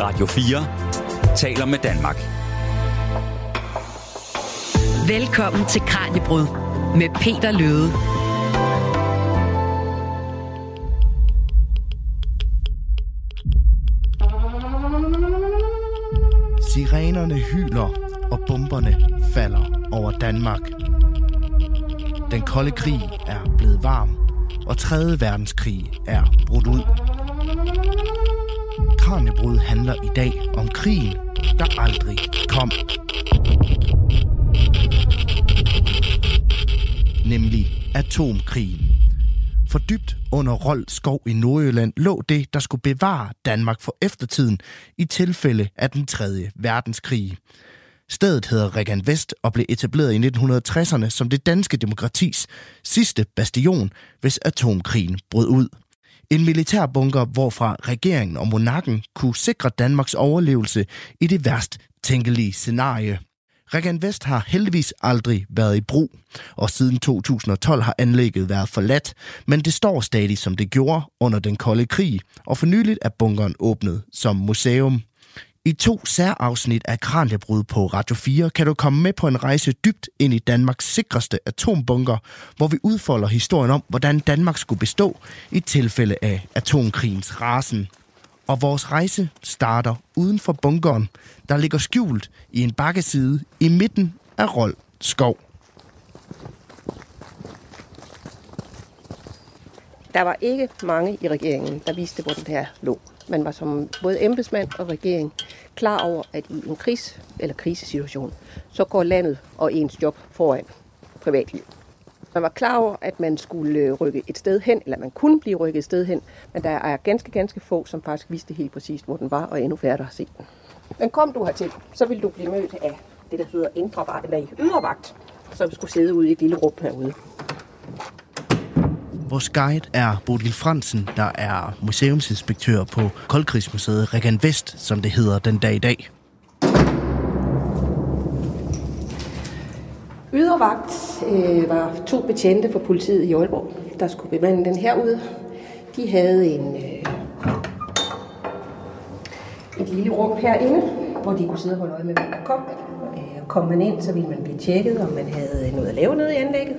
Radio 4 taler med Danmark. Velkommen til Kranjebrud med Peter Løde. Sirenerne hyler, og bomberne falder over Danmark. Den kolde krig er blevet varm, og 3. verdenskrig er brudt ud. Kranjebrud handler i dag om krigen, der aldrig kom. Nemlig atomkrigen. For dybt under Rold skov i Nordjylland lå det, der skulle bevare Danmark for eftertiden i tilfælde af den 3. verdenskrig. Stedet hedder Regan Vest og blev etableret i 1960'erne som det danske demokratis sidste bastion, hvis atomkrigen brød ud. En militærbunker, hvorfra regeringen og monarken kunne sikre Danmarks overlevelse i det værst tænkelige scenarie. Regan Vest har heldigvis aldrig været i brug, og siden 2012 har anlægget været forladt, men det står stadig som det gjorde under den kolde krig, og for nyligt er bunkeren åbnet som museum. I to særafsnit af Kranjebrud på Radio 4 kan du komme med på en rejse dybt ind i Danmarks sikreste atombunker, hvor vi udfolder historien om, hvordan Danmark skulle bestå i tilfælde af atomkrigens rasen. Og vores rejse starter uden for bunkeren, der ligger skjult i en bakkeside i midten af Rold skov. Der var ikke mange i regeringen, der vidste, hvor den her lå. Man var som både embedsmand og regering klar over, at i en kris eller krisesituation, så går landet og ens job foran privatliv. Man var klar over, at man skulle øh, rykke et sted hen, eller man kunne blive rykket et sted hen, men der er ganske, ganske få, som faktisk vidste helt præcist, hvor den var, og endnu færre, der har set den. Men kom du hertil, så vil du blive mødt af det, der hedder indre vagt, eller ydervagt, som skulle sidde ude i et lille rum herude. Vores guide er Bodil Fransen, der er museumsinspektør på Koldkrigsmuseet Regan Vest, som det hedder den dag i dag. Ydervagt øh, var to betjente for politiet i Aalborg, der skulle bemande den herude. De havde en, øh, et lille rum herinde, hvor de kunne sidde og holde øje med, hvem der kom. Øh, kom man ind, så ville man blive tjekket, om man havde noget at lave nede i anlægget.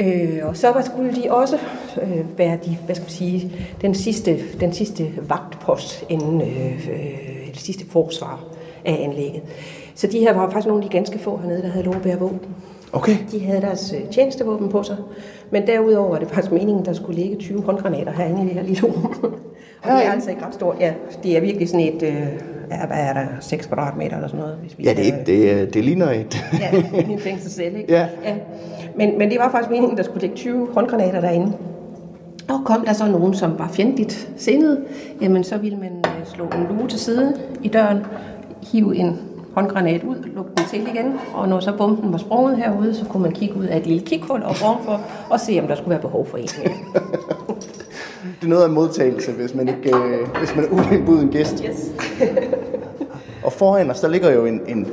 Øh, og så var, skulle de også øh, være de, hvad skal man sige, den sidste, den sidste vagtpost inden øh, øh, det sidste forsvar af anlægget. Så de her var faktisk nogle af de ganske få hernede, der havde lov at bære våben. Okay. De havde deres øh, tjenestevåben på sig, men derudover var det faktisk meningen, der skulle ligge 20 håndgranater herinde i det her lille rum. og det er altså ikke ret stort. Ja, det er virkelig sådan et, øh, ja, hvad er der, 6 kvadratmeter eller sådan noget. Hvis vi Ja, det, er, det, er- det ligner et... ja, en fængselscelle, ikke? Ja. ja. Men, men det var faktisk meningen, der skulle ligge 20 håndgranater derinde. Og kom der så nogen, som var fjendtligt sindet, jamen så ville man øh, slå en lue til siden i døren, hive en håndgranat ud, lukke den til igen, og når så bomben var sprunget herude, så kunne man kigge ud af et lille kighul og for og se, om der skulle være behov for en. Det er noget af en modtagelse, hvis man ikke øh, hvis man er uindbuden gæst. Yes. Og foran os, der ligger jo en, en,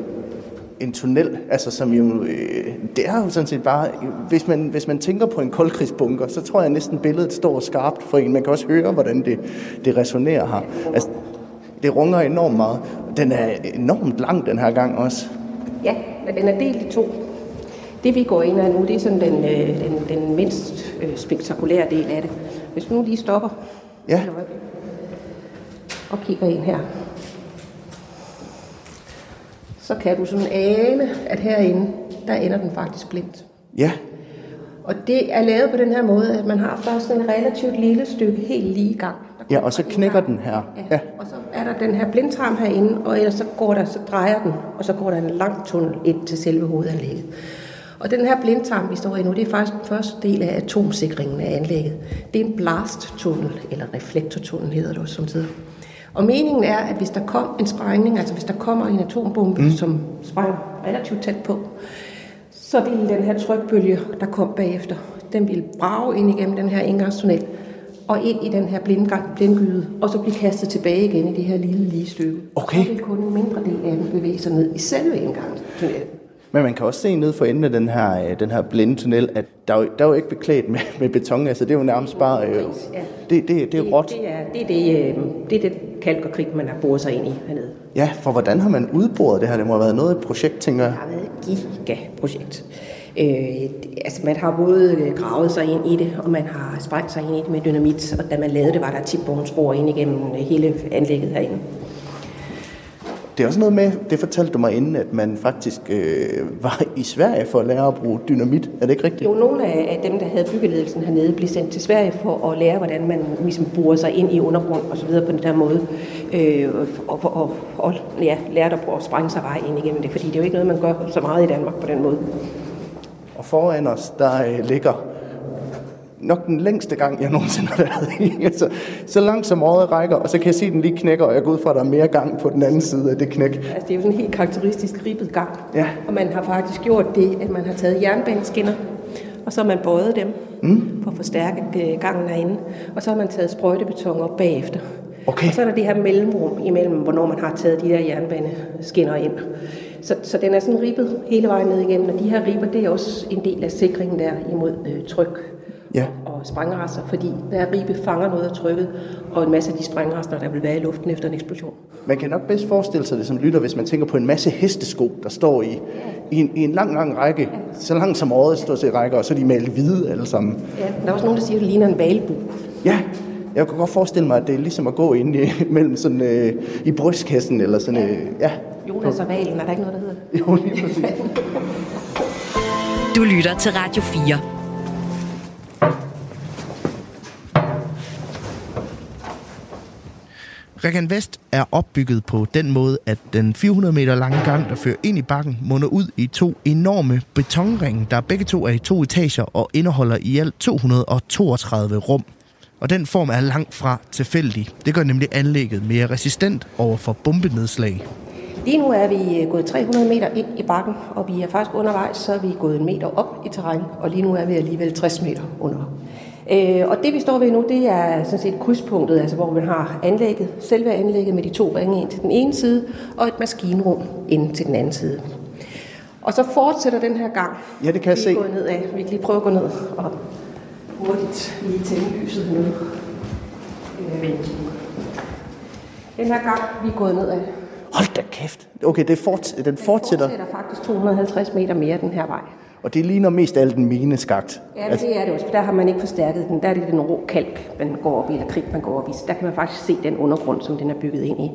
en tunnel, altså som jo, øh, det er jo sådan set bare, hvis man, hvis man tænker på en koldkrigsbunker, så tror jeg næsten billedet står skarpt for en. Man kan også høre, hvordan det, det resonerer her. Altså, det runger enormt meget. Den er enormt lang den her gang også. Ja, men den er delt i to. Det vi går ind af nu, det er sådan den, øh, den, den mindst øh, spektakulære del af det. Hvis du nu lige stopper Ja. og kigger ind her, så kan du sådan ane, at herinde, der ender den faktisk blindt. Ja, Og det er lavet på den her måde, at man har først en relativt lille stykke helt lige gang. Ja og så knækker den her. Ja. Ja. Og så er der den her blindtarm herinde, og ellers så går der, så drejer den, og så går der en lang tunnel ind til selve hovedanlægget. Og den her blindtarm, vi står i nu, det er faktisk den første del af atomsikringen af anlægget. Det er en blasttunnel, eller reflektortunnel hedder det også som tider. Og meningen er, at hvis der kom en sprængning, altså hvis der kommer en atombombe, mm. som sprænger relativt tæt på, så ville den her trykbølge, der kom bagefter, den ville brage ind igennem den her indgangstunnel og ind i den her blindgang, blindgyde, og så blive kastet tilbage igen i det her lille lige stykke. Okay. Så vil kun en mindre del af den bevæge sig ned i selve indgangen til tunnelen. Men man kan også se ned for enden af den her, øh, den her blinde tunnel, at der er jo, der er jo ikke beklædt med, med beton. Altså, det er jo nærmest bare... Øh, det, det, det er råt. Det, det, er, det, er det, øh, det er det kalk og kridt, man har boret sig ind i hernede. Ja, for hvordan har man udboret det her? Det må have været noget af et projekt, tænker jeg. Det har været et gigaprojekt. Øh, altså man har både øh, gravet sig ind i det, og man har sprængt sig ind i det med dynamit, og da man lavede det, var der tipvognsspor ind igennem hele anlægget herinde. Det er også noget med, det fortalte du mig inden, at man faktisk øh, var i Sverige for at lære at bruge dynamit. Er det ikke rigtigt? Jo, nogle af, dem, der havde byggeledelsen hernede, blev sendt til Sverige for at lære, hvordan man ligesom borer sig ind i undergrund og så videre på den der måde. Øh, og, og, og, og ja, lærte at sprænge sig vej ind igennem det, fordi det er jo ikke noget, man gør så meget i Danmark på den måde. Og foran os, der øh, ligger nok den længste gang, jeg nogensinde har været i. altså, så langt som øjet rækker, og så kan jeg se, at den lige knækker, og jeg går ud fra, at der er mere gang på den anden side af det knæk. Altså, det er jo sådan en helt karakteristisk ribbet gang. Ja. Og man har faktisk gjort det, at man har taget jernbaneskinner, og så har man bøjet dem mm. for at forstærke øh, gangen herinde. Og så har man taget sprøjtebeton op bagefter. Okay. Og så er der det her mellemrum imellem, hvornår man har taget de der jernbaneskinner ind. Så, så den er sådan ribbet hele vejen ned igennem, og de her ribber, det er også en del af sikringen der imod øh, tryk Ja. og sprængerester, fordi hver ribe fanger noget af trykket, og en masse af de sprængerester, der vil være i luften efter en eksplosion. Man kan nok bedst forestille sig det som lytter, hvis man tænker på en masse hestesko, der står i, i, en, i en lang, lang række. Så langt som året står til rækker, og så er de malet hvide alle sammen. Ja, der er også nogen, der siger, at det ligner en valbu. Ja, jeg kan godt forestille mig, at det er ligesom at gå ind i, mellem sådan, øh, i brystkassen, eller sådan, øh, ja. Jonas og Valen, er der ikke noget, der hedder? Jo, lige præcis. Du lytter til Radio 4. Regan Vest er opbygget på den måde, at den 400 meter lange gang, der fører ind i bakken, munder ud i to enorme betonringe, der begge to er i to etager og indeholder i alt 232 rum. Og den form er langt fra tilfældig. Det gør nemlig anlægget mere resistent over for bombenedslag. Lige nu er vi øh, gået 300 meter ind i bakken, og vi er faktisk undervejs, så er vi gået en meter op i terræn, og lige nu er vi alligevel 60 meter under. Øh, og det vi står ved nu, det er sådan set krydspunktet, altså hvor man har anlægget, selve anlægget med de to ringe ind til den ene side, og et maskinrum ind til den anden side. Og så fortsætter den her gang. Ja, det kan jeg vi se. ned af. Vi kan lige prøve at gå ned og hurtigt lige tænde lyset hernede. Øh, Den her gang, vi er gået ned af. Hold da kæft. Okay, det fort, den fortsætter, fortsætter faktisk 250 meter mere den her vej. Og det ligner mest alt en mineskagt. Ja, det er det også, for der har man ikke forstærket den. Der er det den rå kalk, man går op i, eller kridt, man går op i. Så der kan man faktisk se den undergrund, som den er bygget ind i.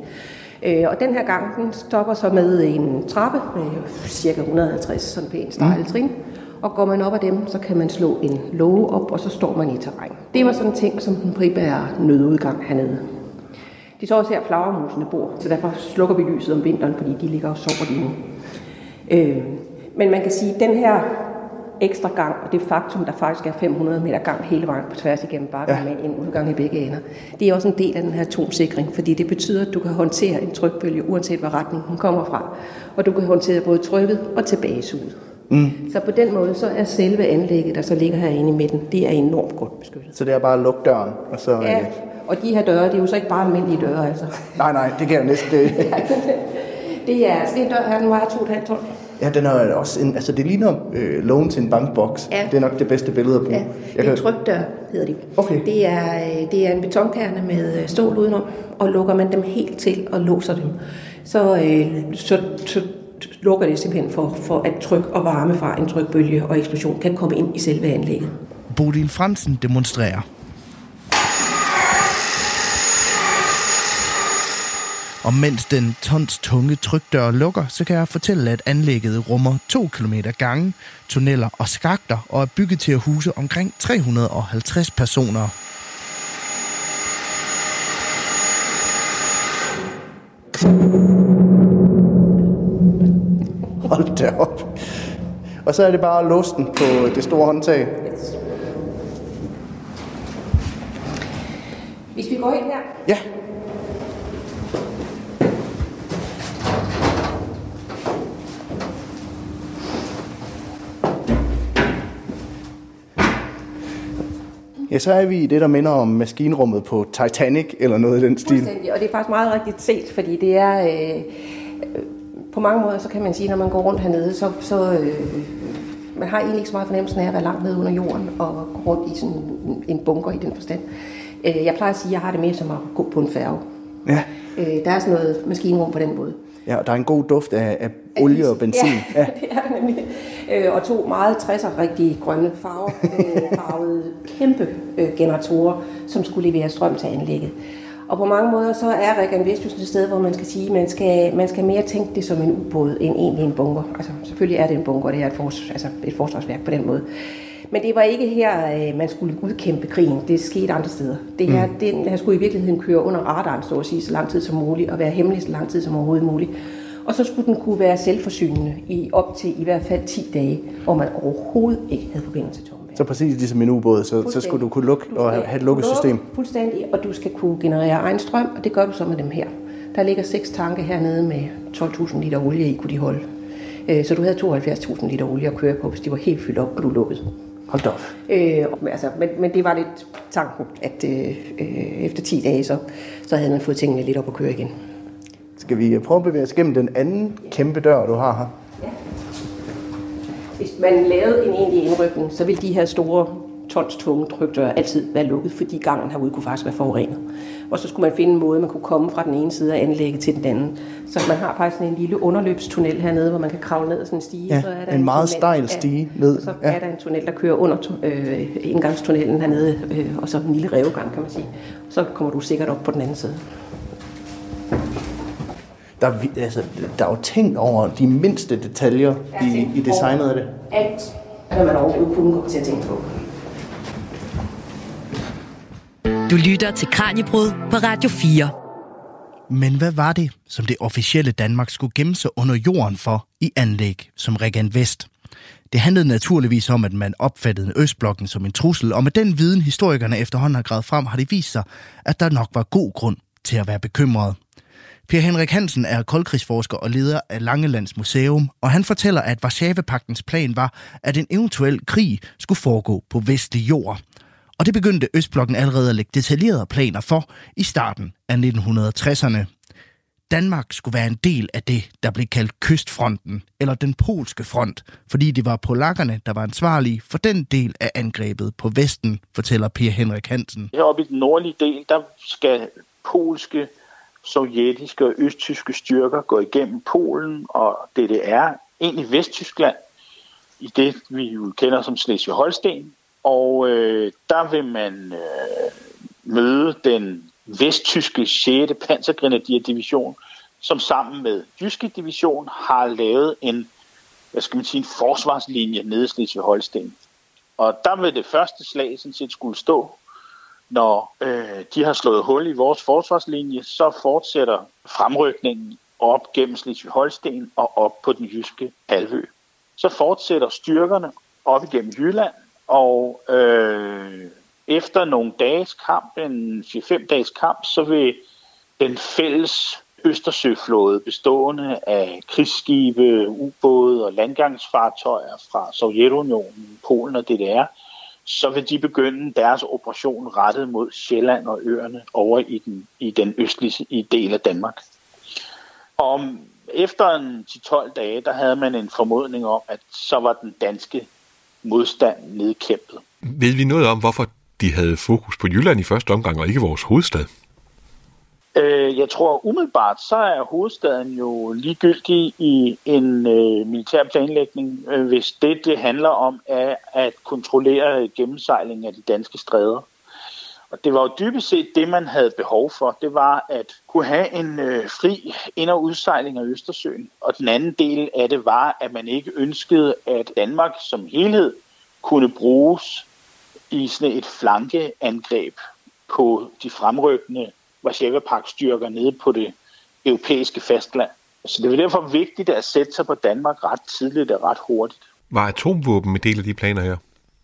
Øh, og den her gang, den stopper så med en trappe med cirka 150 sådan pænt stejle trin. Og går man op ad dem, så kan man slå en låge op, og så står man i terræn. Det var sådan en ting, som den primære nødudgang hernede. De så også her, flagermusene bor, så derfor slukker vi lyset om vinteren, fordi de ligger og sover lige nu. Øh, men man kan sige, at den her ekstra gang, og det faktum, der faktisk er 500 meter gang hele vejen på tværs igennem bakken ja. med en udgang i begge ender, det er også en del af den her atomsikring, fordi det betyder, at du kan håndtere en trykbølge, uanset hvad retning den kommer fra. Og du kan håndtere både trykket og tilbagesuget. Mm. Så på den måde, så er selve anlægget, der så ligger herinde i midten, det er enormt godt beskyttet. Så det er bare at lukke døren, og så... Ja, Øh, og de her døre, det er jo så ikke bare almindelige døre, altså. nej, nej, det kan jeg næsten... Det, Det er, sådan en dør her, den vejer 2,5 ton. Ja, den er også en, altså det ligner øh, lån til en bankboks. Ja. Det er nok det bedste billede at bruge. Ja, det er trykdør, hedder de. Okay. Det er, øh, det er en betonkerne med øh, stål udenom, og lukker man dem helt til og låser dem, så, øh, så, så lukker det simpelthen for, for at tryk og varme fra en trykbølge og eksplosion kan komme ind i selve anlægget. Bodil Fransen demonstrerer. Og mens den tons tunge trykdør lukker, så kan jeg fortælle, at anlægget rummer 2 km gange, tunneller og skakter og er bygget til at huse omkring 350 personer. Hold da op. Og så er det bare at låse den på det store håndtag. Hvis vi går ind her, Ja, Ja, så er vi i det, der minder om maskinrummet på Titanic, eller noget i den stil. Og det er faktisk meget rigtigt set, fordi det er... Øh, på mange måder, så kan man sige, når man går rundt hernede, så, så øh, man har egentlig ikke så meget fornemmelsen af at være langt nede under jorden og gå rundt i sådan en bunker i den forstand. Øh, jeg plejer at sige, at jeg har det mere som at gå på en færge. Ja. Øh, der er sådan noget maskinrum på den måde. Ja, og der er en god duft af, af olie og benzin. Ja, ja. det er nemlig. Øh, og to meget 60'er rigtig grønne farver, øh, farvede kæmpe øh, generatorer, som skulle levere strøm til anlægget. Og på mange måder så er Regan Vestjysen et sted, hvor man skal sige, at man skal, man skal mere tænke det som en ubåd end egentlig en bunker. Altså selvfølgelig er det en bunker, det er et, fors, altså et forsvarsværk på den måde. Men det var ikke her, øh, man skulle udkæmpe krigen. Det skete andre steder. Det her, mm. den her skulle i virkeligheden køre under radaren, så at sige, så lang tid som muligt, og være hemmelig så lang tid som overhovedet muligt. Og så skulle den kunne være selvforsynende i op til i hvert fald 10 dage, hvor man overhovedet ikke havde forbindelse til så præcis ligesom en ubåd, så, så skulle du kunne lukke og have et lukket system. Fuldstændig, og du skal kunne generere egen strøm, og det gør du så med dem her. Der ligger seks tanke hernede med 12.000 liter olie i, kunne de holde. Øh, så du havde 72.000 liter olie at køre på, hvis de var helt fyldt op, og du lukkede. Hold da op. Øh, altså, men, men det var lidt tanken, at øh, øh, efter 10 dage, så, så havde man fået tingene lidt op at køre igen. Skal vi prøve at bevæge os gennem den anden kæmpe dør, du har her? Ja. Hvis man lavede en egentlig indrykning, så ville de her store tons tunge trykdøre altid være lukket, fordi gangen herude kunne faktisk være forurenet. Og så skulle man finde en måde, man kunne komme fra den ene side af anlægget til den anden. Så man har faktisk en lille underløbstunnel hernede, hvor man kan kravle ned sådan en stige. Ja, så er der en, en meget stejl stige ned. Og så ja. er der en tunnel, der kører under øh, indgangstunnelen hernede, øh, og så en lille revegang, kan man sige. Så kommer du sikkert op på den anden side. Der, altså, der er jo tænkt over de mindste detaljer i, i designet af det. Alt, hvad man overhovedet kunne komme til at tænke på. Du lytter til Kranjebrud på Radio 4. Men hvad var det, som det officielle Danmark skulle gemme sig under jorden for i anlæg som Regent Vest? Det handlede naturligvis om, at man opfattede Østblokken som en trussel, og med den viden, historikerne efterhånden har gravet frem, har det vist sig, at der nok var god grund til at være bekymret. Per Henrik Hansen er koldkrigsforsker og leder af Langelands Museum, og han fortæller, at Varsava-paktens plan var, at en eventuel krig skulle foregå på vestlig jord. Og det begyndte Østblokken allerede at lægge detaljerede planer for i starten af 1960'erne. Danmark skulle være en del af det, der blev kaldt Kystfronten, eller den polske front, fordi det var polakkerne, der var ansvarlige for den del af angrebet på Vesten, fortæller Per Henrik Hansen. Heroppe i den nordlige del, der skal polske sovjetiske og østtyske styrker gå igennem Polen og DDR ind i Vesttyskland, i det vi jo kender som Slesvig-Holsten. Og øh, der vil man øh, møde den vesttyske 6. pansergrenadierdivision, som sammen med Jyske division har lavet en, hvad skal man sige, en forsvarslinje nede i Slesvig-Holsten. Og der vil det første slag sådan set skulle stå når øh, de har slået hul i vores forsvarslinje, så fortsætter fremrykningen op gennem Slesvig-Holsten og op på den jyske halvø. Så fortsætter styrkerne op igennem Jylland, og øh, efter nogle dages kamp, en 4-5 dages kamp, så vil den fælles Østersøflåde bestående af krigsskibe, ubåde og landgangsfartøjer fra Sovjetunionen, Polen og DDR, så vil de begynde deres operation rettet mod Sjælland og øerne over i den, i den østlige del af Danmark. Og efter en 10-12 dage, der havde man en formodning om, at så var den danske modstand nedkæmpet. Ved vi noget om, hvorfor de havde fokus på Jylland i første omgang, og ikke vores hovedstad? Øh, jeg tror umiddelbart, så er hovedstaden jo ligegyldig i en øh, militær planlægning, øh, hvis det, det handler om, er at kontrollere gennemsejling af de danske stræder. Og det var jo dybest set det, man havde behov for. Det var at kunne have en øh, fri ind- og udsejling af Østersøen. Og den anden del af det var, at man ikke ønskede, at Danmark som helhed kunne bruges i sådan et flankeangreb på de fremrykkende Varsjava-pagt-styrker nede på det europæiske fastland. Så det var derfor vigtigt at sætte sig på Danmark ret tidligt og ret hurtigt. Var atomvåben en del af de planer her?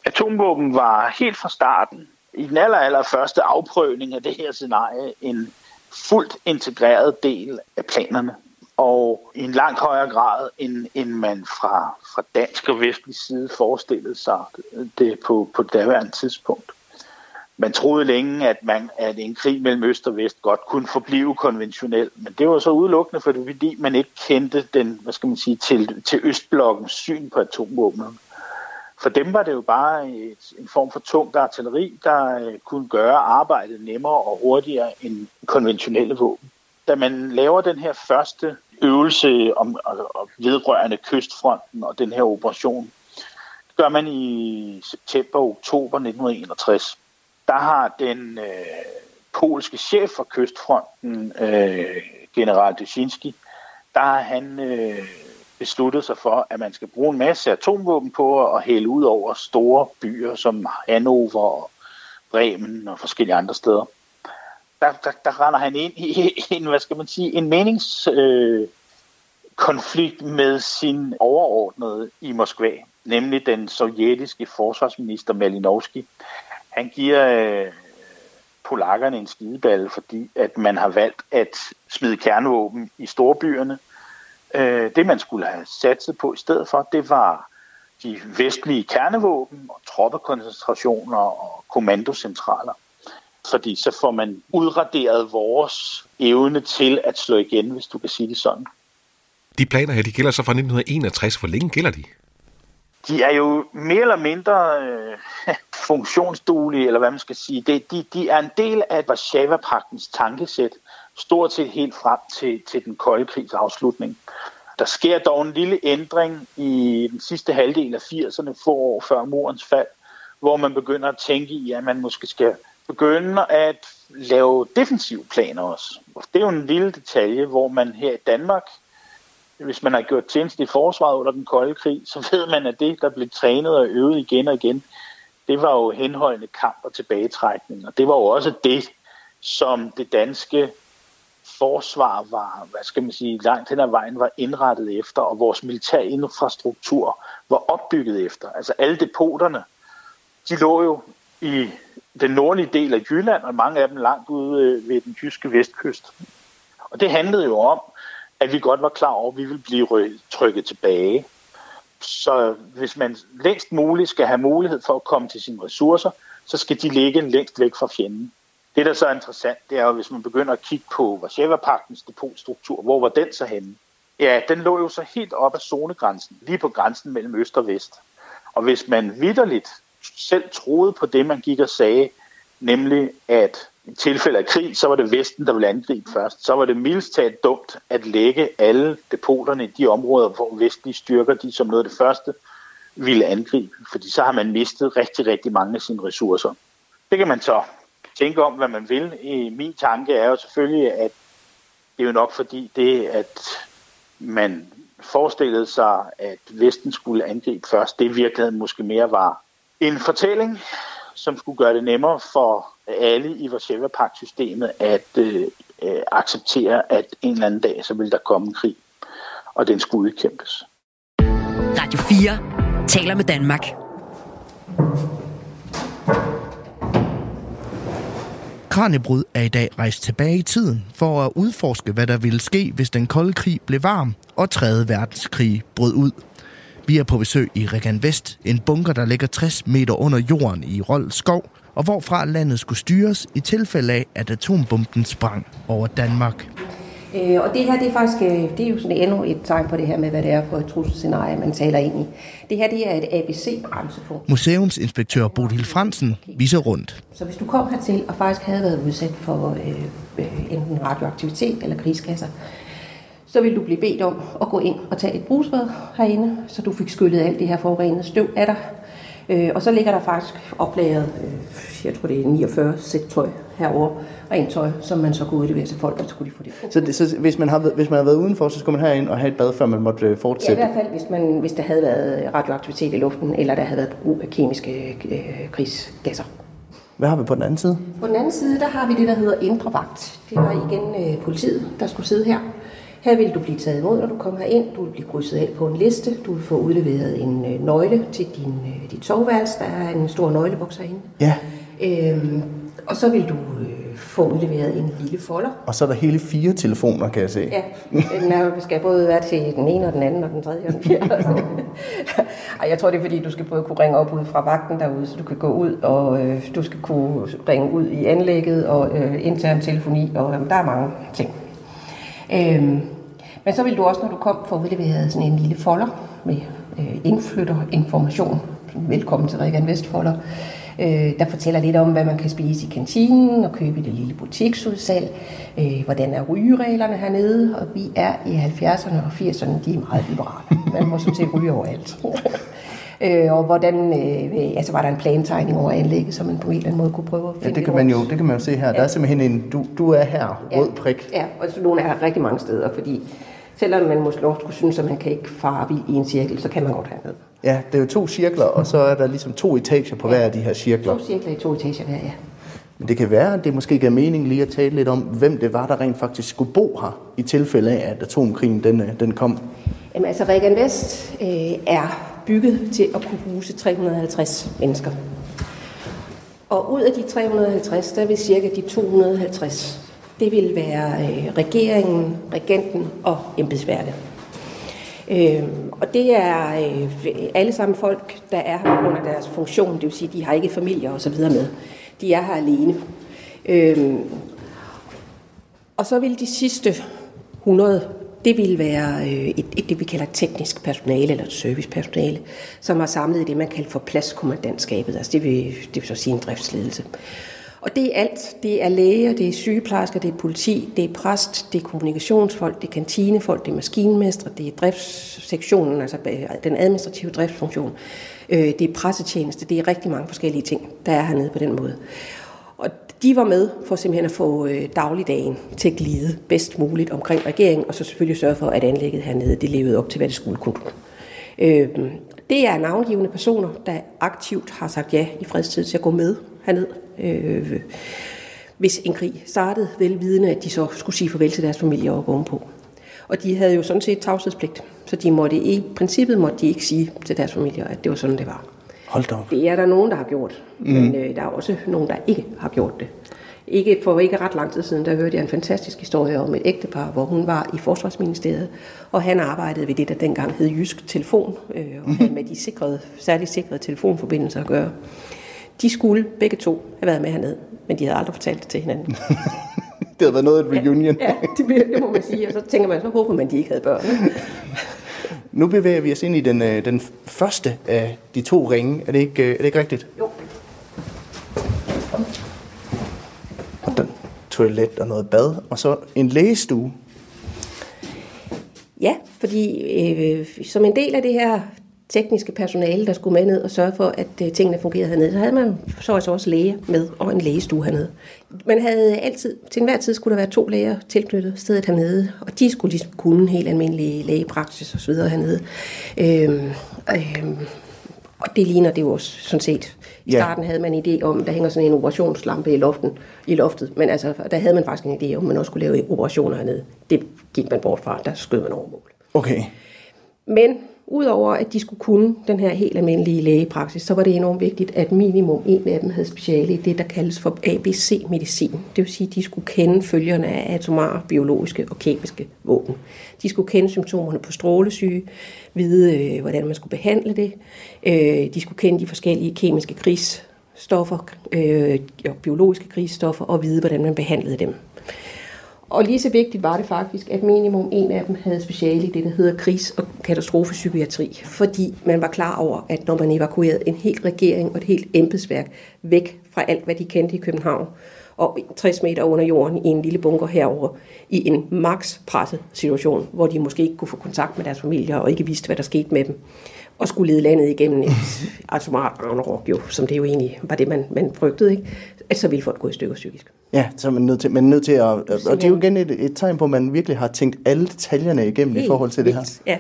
Atomvåben var helt fra starten, i den aller, aller første afprøvning af det her scenarie, en fuldt integreret del af planerne. Og i en langt højere grad, end, end man fra, fra dansk og vestlig side forestillede sig det på, på daværende tidspunkt. man troede længe, at, man, at en krig mellem Øst og Vest godt kunne forblive konventionel, men det var så udelukkende, fordi man ikke kendte den, hvad skal man sige, til, til Østblokkens syn på atomvåben. For dem var det jo bare et, en form for tungt artilleri, der øh, kunne gøre arbejdet nemmere og hurtigere end konventionelle våben. Da man laver den her første øvelse om, om vedrørende kystfronten og den her operation, det gør man i september og oktober 1961 der har den øh, polske chef for kystfronten, øh, general Duszinski, der har han øh, besluttet sig for, at man skal bruge en masse atomvåben på at hælde ud over store byer som Hannover og Bremen og forskellige andre steder. Der, der, der render han ind i en, hvad skal man sige, en meningskonflikt øh, med sin overordnede i Moskva, nemlig den sovjetiske forsvarsminister Malinovski. han giver øh, polakkerne en skideballe, fordi at man har valgt at smide kernevåben i storbyerne. Øh, det man skulle have satset på i stedet for, det var de vestlige kernevåben og troppekoncentrationer og kommandocentraler. Fordi så får man udraderet vores evne til at slå igen, hvis du kan sige det sådan. De planer her, de gælder så fra 1961. Hvor længe gælder de? de er jo mere eller mindre øh, funktionsduelige, eller hvad man skal sige. Det, de, de er en del af Varsava-paktens tankesæt, stort set helt frem til, til den kolde krigs afslutning. Der sker dog en lille ændring i den sidste halvdel af 80'erne, få år før murens fald, hvor man begynder at tænke i, at man måske skal begynde at lave defensive planer også. Det er jo en lille detalje, hvor man her i Danmark hvis man har gjort tjeneste i forsvaret under den kolde krig, så ved man, at det, der blev trænet og øvet igen og igen, det var jo henholdende kamp og tilbagetrækning. Og det var jo også det, som det danske forsvar var, hvad skal man sige, langt hen ad vejen var indrettet efter, og vores militær infrastruktur var opbygget efter. Altså alle depoterne, de lå jo i den nordlige del af Jylland, og mange af dem langt ude øh, ved den tyske vestkyst. Og det handlede jo om, at vi godt var klar over, at vi ville blive trykket tilbage. Så hvis man længst muligt skal have mulighed for at komme til sine ressourcer, så skal de ligge længst væk fra fjenden. Det, der så er interessant, det er jo, hvis man begynder at kigge på Varsjava-paktens depotstruktur, hvor var den så henne? Ja, den lå jo så helt op ad zonegrænsen, lige på grænsen mellem øst og vest. Og hvis man vidderligt selv troede på det, man gik og sagde, nemlig at i tilfælde af krig, så var det Vesten, der ville angribe først. Så var det mildst talt dumt at lægge alle depoterne i de områder, hvor vestlige styrker, de som noget af det første, ville angribe. Fordi så har man mistet rigtig, rigtig mange af sine ressourcer. Det kan man så tænke om, hvad man vil. I min tanke er jo selvfølgelig, at det er jo nok fordi det, at man forestillede sig, at Vesten skulle angribe først, det i virkeligheden måske mere var en fortælling, som skulle gøre det nemmere for alle i varsava systemet at øh, øh, acceptere, at en eller anden dag, så vil der komme en krig, og den skulle udkæmpes. Radio 4 taler med Danmark. Kranjebrud er i dag rejst tilbage i tiden for at udforske, hvad der ville ske, hvis den kolde krig blev varm og 3. verdenskrig brød ud. Vi er på besøg i Regan Vest, en bunker, der ligger 60 meter under jorden i Rold Skov, og hvorfra landet skulle styres i tilfælde af, at atombomben sprang over Danmark. Øh, og det her, det er faktisk øh, det er jo sådan endnu et tegn på det her med, hvad det er for et trusselscenarie, man taler ind i. Det her, det er et ABC-bremsepunkt. Museumsinspektør Bodil Fransen viser rundt. Så hvis du kom hertil og faktisk havde været udsat for øh, øh, enten radioaktivitet eller krigskasser, så vil du blive bedt om at gå ind og tage et brusbad herinde, så du fik skyllet alt det her forurenede støv af dig. Øh, og så ligger der faktisk oplagret, øh, jeg tror det er 49 sæt tøj herover rent tøj, som man så kunne udlevere til folk, og så kunne de få det. Så, det, så hvis, man har, hvis man har været udenfor, så skulle man herind og have et bad, før man måtte øh, fortsætte? Ja, i hvert fald, hvis, man, hvis der havde været radioaktivitet i luften, eller der havde været brug af kemiske øh, krigsgasser. Hvad har vi på den anden side? På den anden side, der har vi det, der hedder indre vagt. Det var igen øh, politiet, der skulle sidde her. Her vil du blive taget imod, når du kommer ind. Du vil blive krydset af på en liste. Du vil få udleveret en øh, nøgle til din, øh, dit soveværelse. Der er en stor nøgleboks herinde. Ja. Øhm, og så vil du øh, få udleveret en lille folder. Og så er der hele fire telefoner, kan jeg se. Ja, den er, skal både være til den ene og den anden og den tredje og den fjerde. Ej, jeg tror, det er fordi, du skal både kunne ringe op ud fra vagten derude, så du kan gå ud, og øh, du skal kunne ringe ud i anlægget og øh, intern telefoni, og øh, der er mange ting. Øhm, men så vil du også, når du kom, få udleveret sådan en lille folder med øh, indflytterinformation. Velkommen til Regan Vestfolder. Øh, der fortæller lidt om, hvad man kan spise i kantinen og købe i det lille butiksudsalg. Øh, hvordan er rygereglerne hernede? Og vi er i 70'erne og 80'erne, de er meget liberale. Man må sådan set ryge overalt. Øh, og hvordan, øh, altså var der en plantegning over anlægget, som man på en eller anden måde kunne prøve at finde Ja, det kan man jo, det kan man jo se her. Ja. Der er simpelthen en, du, du er her, rød prik. Ja, og så nogle er rigtig mange steder, fordi selvom man måske skulle synes, at man kan ikke fare i en cirkel, så kan man godt have ned. Ja, det er jo to cirkler, og så er der ligesom to etager på hver af de her cirkler. To cirkler i to etager hver, ja. Men det kan være, at det måske gav mening lige at tale lidt om, hvem det var, der rent faktisk skulle bo her, i tilfælde af, at atomkrigen den, øh, den kom. Jamen altså, Regan Vest øh, er bygget til at kunne huse 350 mennesker. Og ud af de 350, der vil cirka de 250, det vil være øh, regeringen, regenten og embedsværket. Øh, og det er øh, alle sammen folk, der er her på grund af deres funktion, det vil sige, de har ikke familier og så videre med. De er her alene. Øh, og så vil de sidste 100 det vil være øh, et, et, det, vi kalder teknisk personale eller servicepersonale, som har samlet i det, man kalder for pladskommandantskabet. Altså det vil, det vil så sige en driftsledelse. Og det er alt. Det er læger, det er sygeplejersker, det er politi, det er præst, det er kommunikationsfolk, det er kantinefolk, det er maskinmestre, det er driftssektionen, altså den administrative driftsfunktion. Det er pressetjeneste, det er rigtig mange forskellige ting, der er hernede på den måde. Og de var med for simpelthen at få dagligdagen til at glide bedst muligt omkring regeringen, og så selvfølgelig sørge for, at anlægget hernede det levede op til, hvad det skulle kunne. Det er navngivende personer, der aktivt har sagt ja i fredstid til at gå med herned. Øh, hvis en krig startede, velvidende, at de så skulle sige farvel til deres familie og gå på. Og de havde jo sådan set tavshedspligt, så de måtte i princippet måtte de ikke sige til deres familier, at det var sådan, det var. Hold da op. Det er der nogen, der har gjort, mm. men øh, der er også nogen, der ikke har gjort det. Ikke for ikke ret lang tid siden, der hørte jeg en fantastisk historie om et ægtepar, hvor hun var i Forsvarsministeriet, og han arbejdede ved det, der dengang hed Jysk Telefon, øh, og havde med de sikrede, særligt sikrede telefonforbindelser at gøre. De skulle begge to have været med hernede, men de havde aldrig fortalt det til hinanden. det havde været noget af et reunion. Ja, ja det, det må man sige, og så tænker man, så håber man, de ikke havde børn. Nu bevæger vi os ind i den, øh, den første af de to ringe. Er det ikke, øh, er det ikke rigtigt? Jo. Og den toilet og noget bad, og så en lægestue. Ja, fordi øh, som en del af det her tekniske personale, der skulle med ned og sørge for, at uh, tingene fungerede hernede. Så havde man så altså også læge med og en lægestue hernede. Man havde altid, til enhver tid skulle der være to læger tilknyttet stedet hernede, og de skulle ligesom kunne helt almindelig lægepraksis og så videre hernede. Øhm, øhm, og det ligner det jo også sådan set. I ja. starten havde man en idé om, der hænger sådan en operationslampe i, loften, i loftet, men altså, der havde man faktisk en idé om, at man også skulle lave operationer hernede. Det gik man bort fra, der skød man over mål. Okay. Men Udover at de skulle kunne den her helt almindelige lægepraksis, så var det enormt vigtigt, at minimum en af dem havde speciale i det, der kaldes for ABC-medicin. Det vil sige, at de skulle kende følgerne af atomare, biologiske og kemiske våben. De skulle kende symptomerne på strålesyge, vide, øh, hvordan man skulle behandle det. Øh, de skulle kende de forskellige kemiske krigsstoffer, øh, biologiske krigsstoffer, og vide, hvordan man behandlede dem. Og lige så vigtigt var det faktisk, at minimum en af dem havde speciale i det, der hedder krigs- og katastrofepsykiatri. Fordi man var klar over, at når man evakuerede en hel regering og et helt embedsværk væk fra alt, hvad de kendte i København, og 60 meter under jorden i en lille bunker herover i en max presset situation, hvor de måske ikke kunne få kontakt med deres familier og ikke vidste, hvad der skete med dem, og skulle lede landet igennem et atomart Ragnarok, jo, som det jo egentlig var det, man, man frygtede, ikke? at så ville folk gå i stykker psykisk. Ja, så er man nødt til, man er nødt til at... Og det er jo igen et, et tegn på, at man virkelig har tænkt alle detaljerne igennem Helt i forhold til det her. Ja.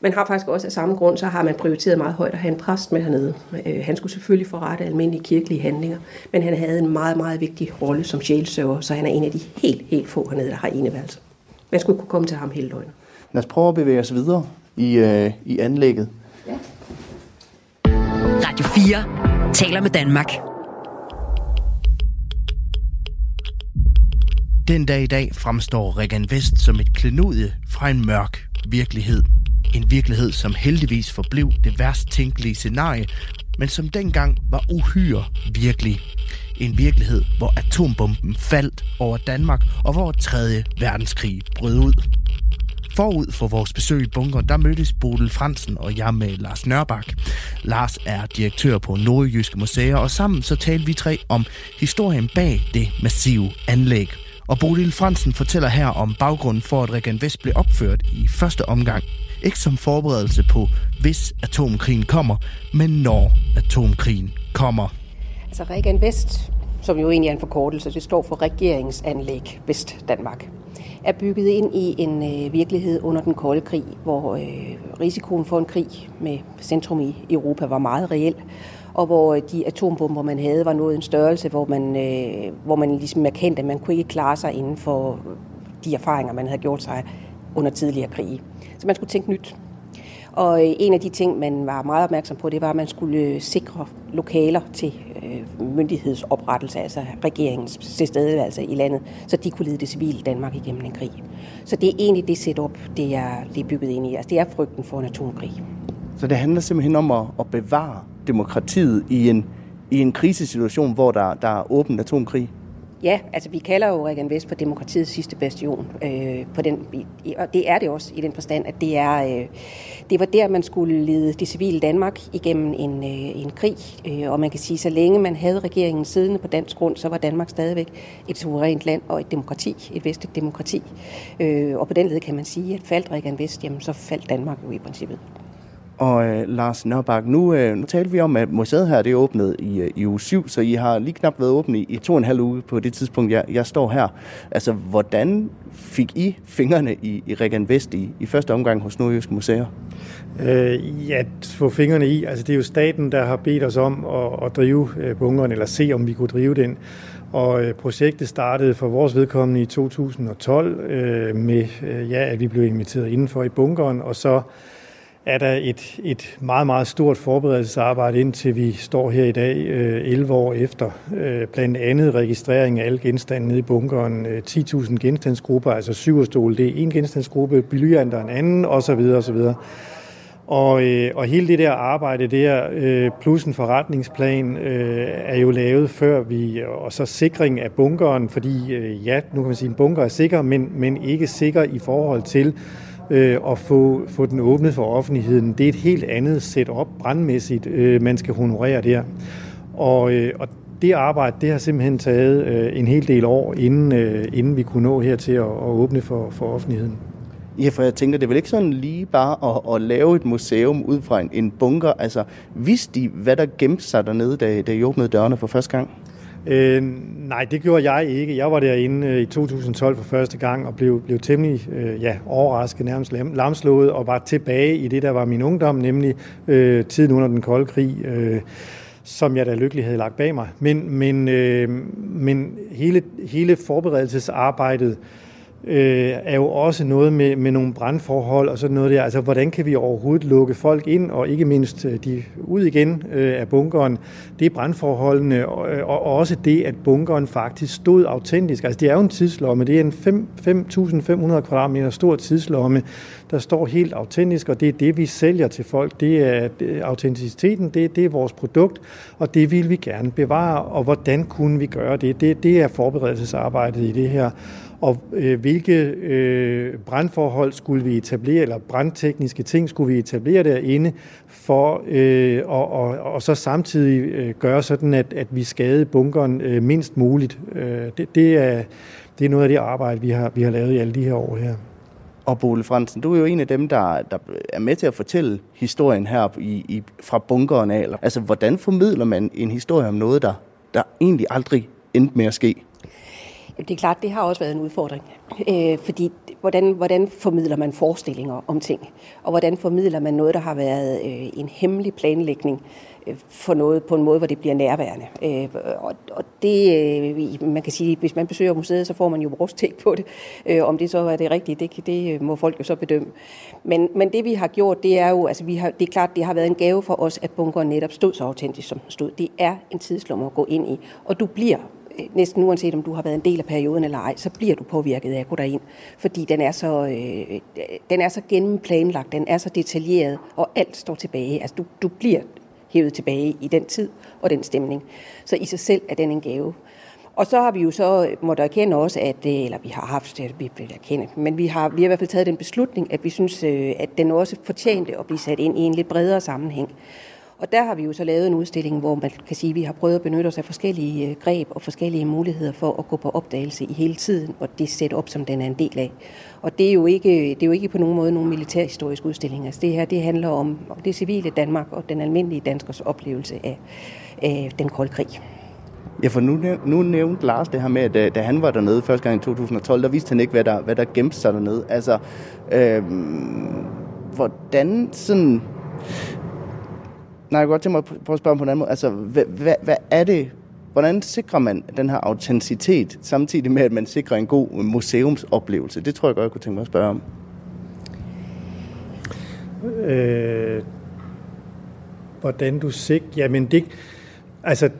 Man har faktisk også af samme grund, så har man prioriteret meget højt at have en præst med hernede. Øh, han skulle selvfølgelig forrette almindelige kirkelige handlinger, men han havde en meget, meget vigtig rolle som sjælsøver, så han er en af de helt, helt få hernede, der har eneværelse. Man skulle kunne komme til ham hele døgnet. Lad os prøve at bevæge os videre i, øh, i anlægget. Ja. Radio 4 taler med Danmark. Den dag i dag fremstår Regan Vest som et klenodie fra en mørk virkelighed. En virkelighed, som heldigvis forblev det værst tænkelige scenarie, men som dengang var uhyre virkelig. En virkelighed, hvor atombomben faldt over Danmark, og hvor 3. verdenskrig brød ud. Forud for vores besøg i bunkeren, der mødtes Bodil Fransen og jeg med Lars Nørbak. Lars er direktør på Nordjyske Museer, og sammen så talte vi tre om historien bag det massive anlæg. Og Bodil Fransen fortæller her om baggrunden for, at Regan Vest blev opført i første omgang. Ikke som forberedelse på, hvis atomkrigen kommer, men når atomkrigen kommer. Altså Regan Vest, som jo egentlig er en forkortelse, det står for Regeringsanlæg Vest Danmark er bygget ind i en øh, virkelighed under den kolde krig, hvor øh, risikoen for en krig med centrum i Europa var meget reel, og hvor øh, de atombomber, man havde, var nået en størrelse, hvor man, øh, hvor man ligesom erkendte, at man kunne ikke klare sig inden for øh, de erfaringer, man havde gjort sig under tidligere krige. Så man skulle tænke nyt. Og øh, en af de ting, man var meget opmærksom på, det var, at man skulle øh, sikre lokaler til øh, myndighedsoprettelse, altså regeringens tilstedeværelse i landet, så de kunne lede det civile Danmark igennem en krig. Så det er egentlig det setup, det er, det er bygget ind i. Altså det er frygten for en atomkrig. Så det handler simpelthen om at, at bevare demokratiet i en, i en krisesituation, hvor der, der er åben atomkrig? Ja, altså vi kalder jo Regan Vest for demokratiets sidste bastion. Øh, på den, og det er det også i den forstand, at det er øh, det var der, man skulle lede det civile Danmark igennem en, øh, en krig. Øh, og man kan sige, så længe man havde regeringen siddende på dansk grund, så var Danmark stadigvæk et suverænt land og et demokrati, et vestligt demokrati. Øh, og på den led kan man sige, at faldt Regan Vest, jamen så faldt Danmark jo i princippet. Og øh, Lars Nørbak, nu, øh, nu talte vi om, at museet her det er åbnet i, øh, i uge 7, så I har lige knap været åbne i, i to og en halv uge på det tidspunkt, jeg, jeg står her. Altså, hvordan fik I fingrene i, i Regan Vest i, i første omgang hos Nordjysk Museer? Øh, ja, få fingrene i. Altså, det er jo staten, der har bedt os om at, at drive øh, bunkeren, eller se, om vi kunne drive den. Og øh, projektet startede for vores vedkommende i 2012 øh, med, øh, ja, at vi blev inviteret indenfor i bunkeren, og så er der et, et meget, meget stort forberedelsesarbejde, indtil vi står her i dag, øh, 11 år efter. Øh, blandt andet registrering af alle genstande nede i bunkeren, øh, 10.000 genstandsgrupper, altså syverstol, det er en genstandsgruppe, blyanter en anden, osv. osv. Og, øh, og hele det der arbejde der, øh, plus en forretningsplan, øh, er jo lavet før vi, og så sikring af bunkeren, fordi øh, ja, nu kan man sige, at en bunker er sikker, men, men ikke sikker i forhold til, øh, og få, få den åbnet for offentligheden. Det er et helt andet setup brandmæssigt, øh, man skal honorere der. Og, øh, og det arbejde, det har simpelthen taget øh, en hel del år, inden, øh, inden vi kunne nå her til at, at åbne for, for offentligheden. Ja, for jeg tænker, det er vel ikke sådan lige bare at, at lave et museum ud fra en, en bunker. Altså, vidste de, hvad der gemte sig dernede, da, da I åbnede dørene for første gang? Øh, nej, det gjorde jeg ikke. Jeg var derinde øh, i 2012 for første gang og blev, blev temmelig øh, ja, overrasket, nærmest lamslået og var tilbage i det, der var min ungdom, nemlig øh, tiden under den kolde krig. Øh, som jeg da lykkelig havde lagt bag mig. Men, men, øh, men hele, hele forberedelsesarbejdet øh, Øh, er jo også noget med, med nogle brandforhold og sådan noget der. Altså, hvordan kan vi overhovedet lukke folk ind, og ikke mindst øh, de ud igen øh, af bunkeren? Det er brandforholdene, og, øh, og også det, at bunkeren faktisk stod autentisk. Altså, det er jo en tidslomme. Det er en 5.500 kvadratmeter stor tidslomme, der står helt autentisk, og det er det, vi sælger til folk. Det er autenticiteten, det, det er vores produkt, og det vil vi gerne bevare. Og hvordan kunne vi gøre det? Det, det er forberedelsesarbejdet i det her og øh, hvilke øh, brandforhold skulle vi etablere, eller brandtekniske ting skulle vi etablere derinde, for øh, og, og, og så samtidig øh, gøre sådan, at, at vi skade bunkeren øh, mindst muligt. Øh, det, det, er, det er noget af det arbejde, vi har, vi har lavet i alle de her år her. Og Bole Fransen, du er jo en af dem, der, der er med til at fortælle historien her i, i, fra bunkeren af. Altså, hvordan formidler man en historie om noget, der, der egentlig aldrig endte med at ske? Det er klart, det har også været en udfordring. Øh, fordi hvordan, hvordan formidler man forestillinger om ting? Og hvordan formidler man noget, der har været øh, en hemmelig planlægning for noget på en måde, hvor det bliver nærværende? Øh, og, og det, øh, man kan sige, hvis man besøger museet, så får man jo vores take på det. Øh, om det så er det rigtige, det, det må folk jo så bedømme. Men, men det vi har gjort, det er jo, altså vi har, det er klart, det har været en gave for os, at bunkeren netop stod så autentisk, som den stod. Det er en tidslomme at gå ind i, og du bliver øh, næsten uanset om du har været en del af perioden eller ej, så bliver du påvirket af at gå derind. Fordi den er så, øh, den er så gennemplanlagt, den er så detaljeret, og alt står tilbage. Altså du, du bliver hævet tilbage i den tid og den stemning. Så i sig selv er den en gave. Og så har vi jo så måtte erkende også, at, øh, eller vi har haft, vi vil erkende, men vi har, vi har i hvert fald taget den beslutning, at vi synes, øh, at den også fortjente at blive sat ind i en lidt bredere sammenhæng. Og der har vi jo så lavet en udstilling, hvor man kan sige, at vi har prøvet at benytte os af forskellige øh, greb og forskellige muligheder for at gå på opdagelse i hele tiden, og det sæt op, som den er en del af. Og det er jo ikke, det er jo ikke på nogen måde nogen militærhistorisk udstilling. Altså det her, det handler om, det civile Danmark og den almindelige danskers oplevelse af, af den kolde krig. Ja, for nu, nu nævnte Lars det her med, at øh, da han var dernede første gang i 2012, der vidste han ikke, hvad der, hvad der gemte sig dernede. Altså, øh, hvordan sådan... Nej, jeg kunne godt tænke mig at prøve at spørge på en anden måde. Altså, hvad, hvad, hvad er det, hvordan sikrer man den her autenticitet, samtidig med, at man sikrer en god museumsoplevelse? Det tror jeg godt, jeg kunne tænke mig at spørge om. Øh, hvordan du sikrer... Jamen, det... Altså,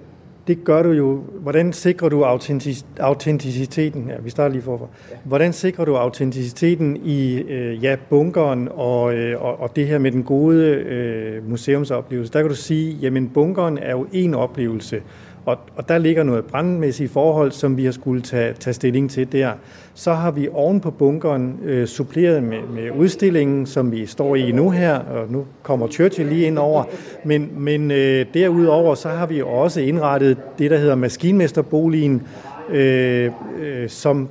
det gør du jo. Hvordan sikrer du autentic, autenticiteten? Ja, vi starter lige forfra. Hvordan sikrer du autenticiteten i øh, ja, bunkeren og, øh, og, og det her med den gode øh, museumsoplevelse? Der kan du sige, jamen bunkeren er jo en oplevelse, og, og der ligger noget brandmæssige forhold, som vi har skulle tage, tage stilling til der. Så har vi oven på bunkeren øh, suppleret med, med udstillingen, som vi står i nu her, og nu kommer Churchill lige ind over. Men, men øh, derudover så har vi også indrettet det, der hedder maskinmesterboligen, øh, øh, som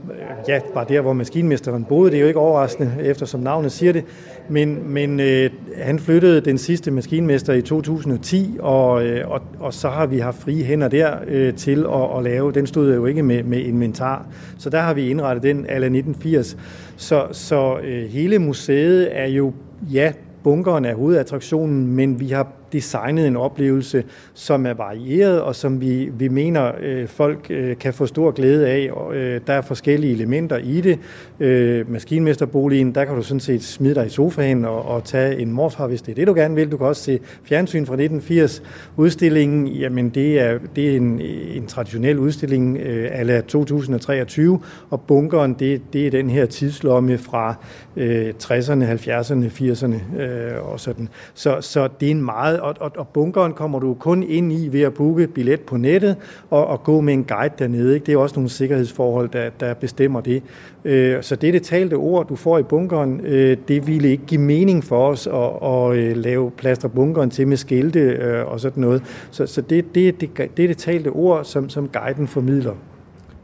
ja, var der, hvor maskinmesteren boede. Det er jo ikke overraskende, eftersom navnet siger det. Men, men øh, han flyttede den sidste maskinmester i 2010, og, øh, og, og så har vi haft frie hænder der øh, til at, at lave. Den stod jo ikke med, med inventar, så der har vi indrettet den alle 1980. Så, så øh, hele museet er jo, ja, bunkeren er hovedattraktionen, men vi har designet en oplevelse, som er varieret, og som vi, vi mener, øh, folk øh, kan få stor glæde af. Og, øh, der er forskellige elementer i det. Øh, maskinmesterboligen, der kan du sådan set smide dig i sofaen og, og tage en morfar, hvis det er det, du gerne vil. Du kan også se fjernsyn fra 1980. Udstillingen, jamen det er, det er en, en traditionel udstilling øh, ala 2023, og bunkeren, det, det er den her tidslomme fra øh, 60'erne, 70'erne, 80'erne øh, og sådan. Så, så det er en meget og, og, og bunkeren kommer du kun ind i ved at booke billet på nettet og, og gå med en guide dernede. Ikke? Det er også nogle sikkerhedsforhold, der, der bestemmer det. Øh, så det det talte ord, du får i bunkeren, øh, det ville ikke give mening for os at, at at lave plaster bunkeren til med skilte øh, og sådan noget. Så, så det, det, det, det er det talte ord, som, som guiden formidler.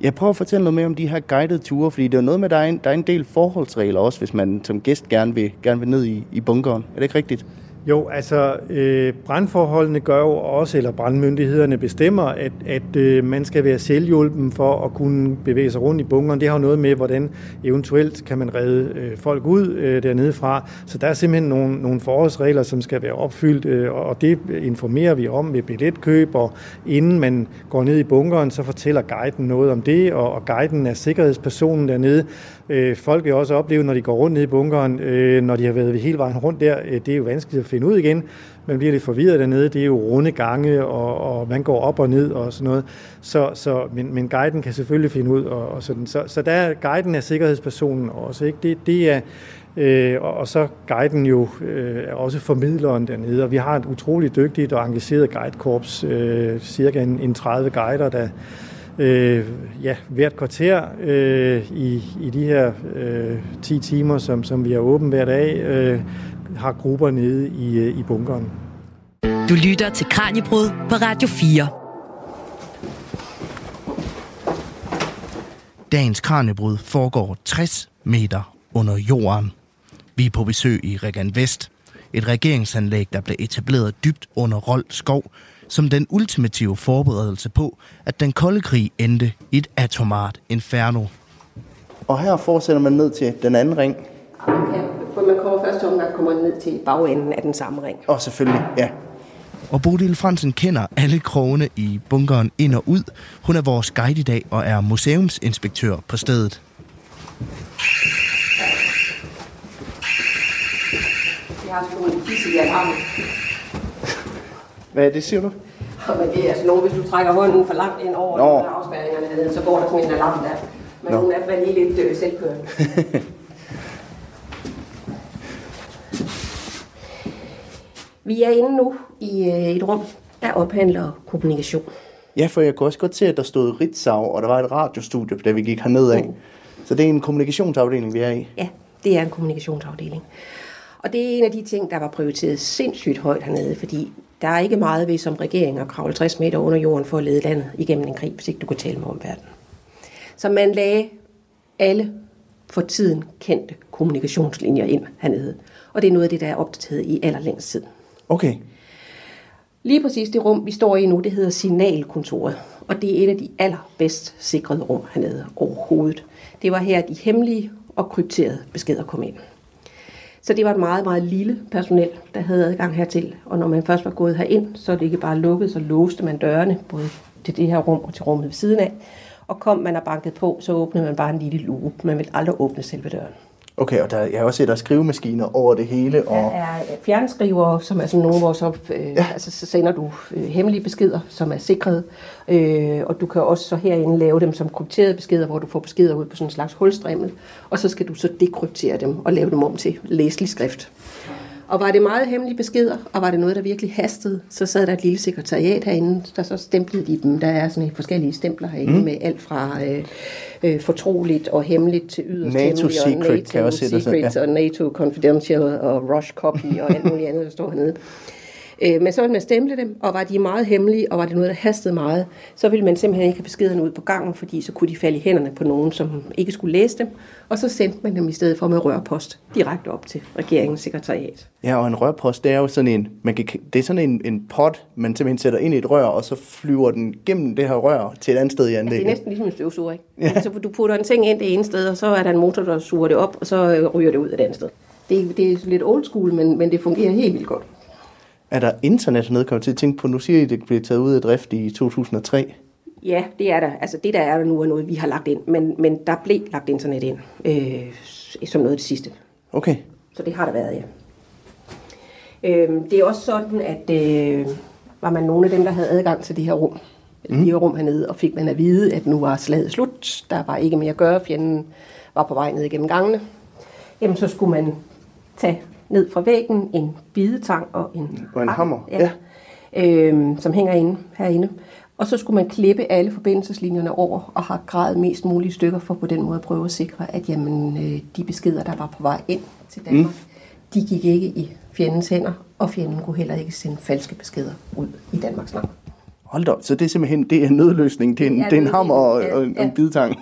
Jeg prøver at fortælle noget mere om de her guidede ture, fordi det er noget med, at der er en, der er en del forholdsregler også, hvis man som gæst gerne vil, gerne vil ned i, i bunkeren. Er det ikke rigtigt? Jo, altså øh, brandforholdene gør jo også, eller brandmyndighederne bestemmer, at, at øh, man skal være selvhjulpen for at kunne bevæge sig rundt i bunkeren. Det har jo noget med, hvordan eventuelt kan man redde øh, folk ud øh, dernede fra. Så der er simpelthen nogle, nogle forholdsregler, som skal være opfyldt, øh, og det informerer vi om ved billetkøb, og inden man går ned i bunkeren, så fortæller guiden noget om det, og, og guiden er sikkerhedspersonen dernede. Øh, folk vil også opleve, når de går rundt ned i bunkeren, øh, når de har været hele vejen rundt der, øh, det er jo vanskeligt at finde ud igen. Man bliver lidt forvirret dernede. Det er jo runde gange, og, og man går op og ned og sådan noget. Så, så, men, men guiden kan selvfølgelig finde ud. Og, og sådan. Så, så der guiden er sikkerhedspersonen også. Ikke? Det, det er, Øh, og, og så guiden jo øh, er også formidleren dernede, og vi har et utroligt dygtigt og engageret guidekorps, øh, cirka en, en 30 guider, der, øh, ja, hvert kvarter øh, i, i de her øh, 10 timer, som, som vi er åbent hver dag, øh, har grupper nede i, øh, i bunkeren. Du lytter til Kranjebrud på Radio 4. Dagens Kranjebrud foregår 60 meter under jorden. Vi er på besøg i Regan Vest, et regeringsanlæg, der blev etableret dybt under Rold skov, som den ultimative forberedelse på, at den kolde krig endte i et atomart inferno. Og her fortsætter man ned til den anden ring. Ja, for man kommer første omgang kommer ned til bagenden af den samme ring. Og selvfølgelig, ja. Og Bodil Fransen kender alle krogene i bunkeren ind og ud. Hun er vores guide i dag og er museumsinspektør på stedet. Jeg har sådan en kisse i alarmen. Hvad er det, siger du? Men det er altså noget, hvis du trækker hånden for langt ind over Nå. afspærringerne så går der sådan en alarm der. Men Nå. hun er vel lige lidt øh, selvkørende. Vi er inde nu i øh, et rum, der ophandler kommunikation. Ja, for jeg kunne også godt se, at der stod Ritzau, og der var et radiostudie, da vi gik herned af. Mm. Så det er en kommunikationsafdeling, vi er i. Ja, det er en kommunikationsafdeling. Og det er en af de ting, der var prioriteret sindssygt højt hernede, fordi der er ikke meget ved som regering at kravle 60 meter under jorden for at lede landet igennem en krig, hvis ikke du kan tale med omverdenen. Så man lagde alle for tiden kendte kommunikationslinjer ind hernede. Og det er noget af det, der er opdateret i allerlængst tid. Okay. Lige præcis det rum, vi står i nu, det hedder Signalkontoret. Og det er et af de allerbedst sikrede rum hernede overhovedet. Det var her, de hemmelige og krypterede beskeder kom ind. Så det var et meget, meget lille personel, der havde adgang hertil. Og når man først var gået herind, så er det ikke bare lukket, så låste man dørene, både til det her rum og til rummet ved siden af. Og kom man og bankede på, så åbnede man bare en lille luge. Man ville aldrig åbne selve døren. Okay, og der, jeg har også set, der er skrivemaskiner over det hele. Og... Der er fjernskriver, som er sådan nogle, hvor så, øh, ja. altså, så sender du øh, hemmelige beskeder, som er sikret. Øh, og du kan også så herinde lave dem som krypterede beskeder, hvor du får beskeder ud på sådan en slags hulstrimmel. Og så skal du så dekryptere dem og lave dem om til læselig skrift. Og var det meget hemmelige beskeder, og var det noget, der virkelig hastede, så sad der et lille sekretariat herinde, der så stemplede de dem. Der er sådan forskellige stempler herinde mm. med alt fra øh, øh, fortroligt og hemmeligt til yderst NATO hemmeligt, og secret, NATO kan også secret, og NATO confidential og rush copy og alt muligt andet, der står hernede. Øh, Men så ville man stemple dem, og var de meget hemmelige, og var det noget, der hastede meget, så ville man simpelthen ikke have beskederne ud på gangen, fordi så kunne de falde i hænderne på nogen, som ikke skulle læse dem, og så sendte man dem i stedet for med rørpost direkte op til regeringens sekretariat. Ja, og en rørpost, det er jo sådan en, man kan, det er sådan en, en pot, man simpelthen sætter ind i et rør, og så flyver den gennem det her rør til et andet sted i Altså, det er anlægget. næsten ligesom en støvsuger, ikke? Ja. Så du putter en ting ind det ene sted, og så er der en motor, der suger det op, og så øh, ryger det ud det andet sted. Det, det er lidt old school, men, men det fungerer helt vildt godt. Er der internet kommer jeg til at tænke på? Nu siger I, at det blev taget ud af drift i 2003. Ja, det er der. Altså det, der er der nu, er noget, vi har lagt ind. Men, men der blev lagt internet ind, øh, som noget af det sidste. Okay. Så det har der været, ja. Øh, det er også sådan, at øh, var man nogle af dem, der havde adgang til det her rum, eller de her rum hernede, og fik man at vide, at nu var slaget slut, der var ikke mere at gøre, fjenden var på vej ned igennem gangene, jamen så skulle man tage ned fra væggen en bidetang og en, Og en hammer, ja, øh, som hænger inde herinde. Og så skulle man klippe alle forbindelseslinjerne over og have gradet mest mulige stykker for på den måde at prøve at sikre, at jamen, øh, de beskeder, der var på vej ind til Danmark, mm. de gik ikke i fjendens hænder, og fjenden kunne heller ikke sende falske beskeder ud i Danmarks navn. Hold op, så det er simpelthen det er en nødløsning. Det er en, Ja, det er en hammer og, ja, og, en- og en ja. bidetang.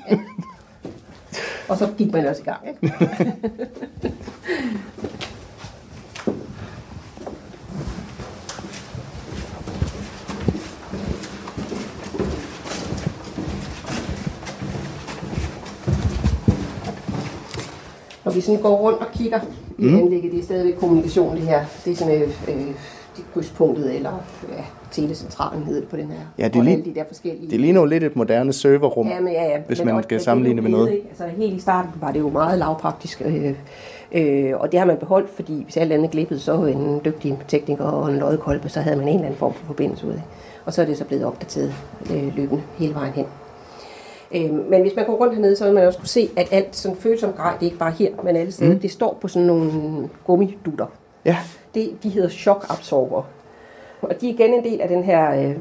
Og så gik man også i gang. Ikke? Når vi sådan går rundt og kigger i mm. anlægget, det er stadigvæk kommunikation det her. Det er sådan øh, øh, krydspunktet eller ja, telecentralen hedder det på den her. Ja, det er alle de der forskellige. Det ligner jo lidt et moderne serverrum, Ja, men, ja, ja. hvis men man også- skal men sammenligne med noget. ikke? Altså helt i starten var det jo meget lavpraktisk, øh, øh, og det har man beholdt, fordi hvis alt andet glippede, så en dygtig tekniker og en loddekolbe, så havde man en eller anden form for forbindelse ud af. Og så er det så blevet opdateret øh, løbende hele vejen hen. Øh, men hvis man går rundt hernede, så vil man også kunne se, at alt sådan følsomt grej, det er ikke bare her, men alle steder, mm. det står på sådan nogle gummidutter. Ja, Det, de hedder chokabsorber. Og de er igen en del af den her øh,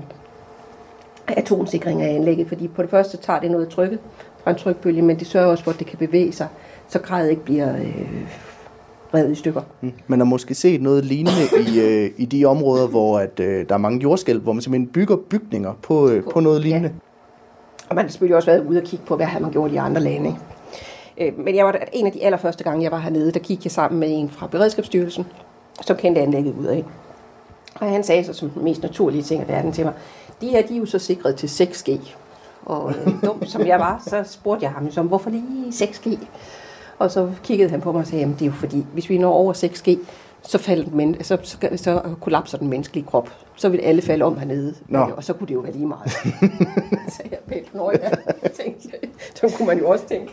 atomsikring af anlægget, fordi på det første tager det noget af trykket fra en trykbølge, men det sørger også for, at det kan bevæge sig, så grejet ikke bliver øh, revet i stykker. Mm. Man har måske set noget lignende i, øh, i de områder, hvor at, øh, der er mange jordskælv, hvor man simpelthen bygger bygninger på, øh, på noget lignende. Og man har selvfølgelig også været ude og kigge på, hvad havde man gjort i andre lande. Ikke? Øh, men jeg var der, en af de allerførste gange, jeg var hernede, der kiggede jeg sammen med en fra Beredskabsstyrelsen, som kendte anlægget ud af. Og han sagde så som den mest naturlige ting i verden til mig, de her, de er jo så sikret til 6G. Og øh, dum som jeg var, så spurgte jeg ham som, hvorfor lige 6G? Og så kiggede han på mig og sagde, at det er jo fordi, hvis vi når over 6G, så, den men, så, så, så kollapser den menneskelige krop. Så vil alle falde om hernede. Nå. Og så kunne det jo være lige meget. så jeg pænt når jeg tænkte, så kunne man jo også tænke.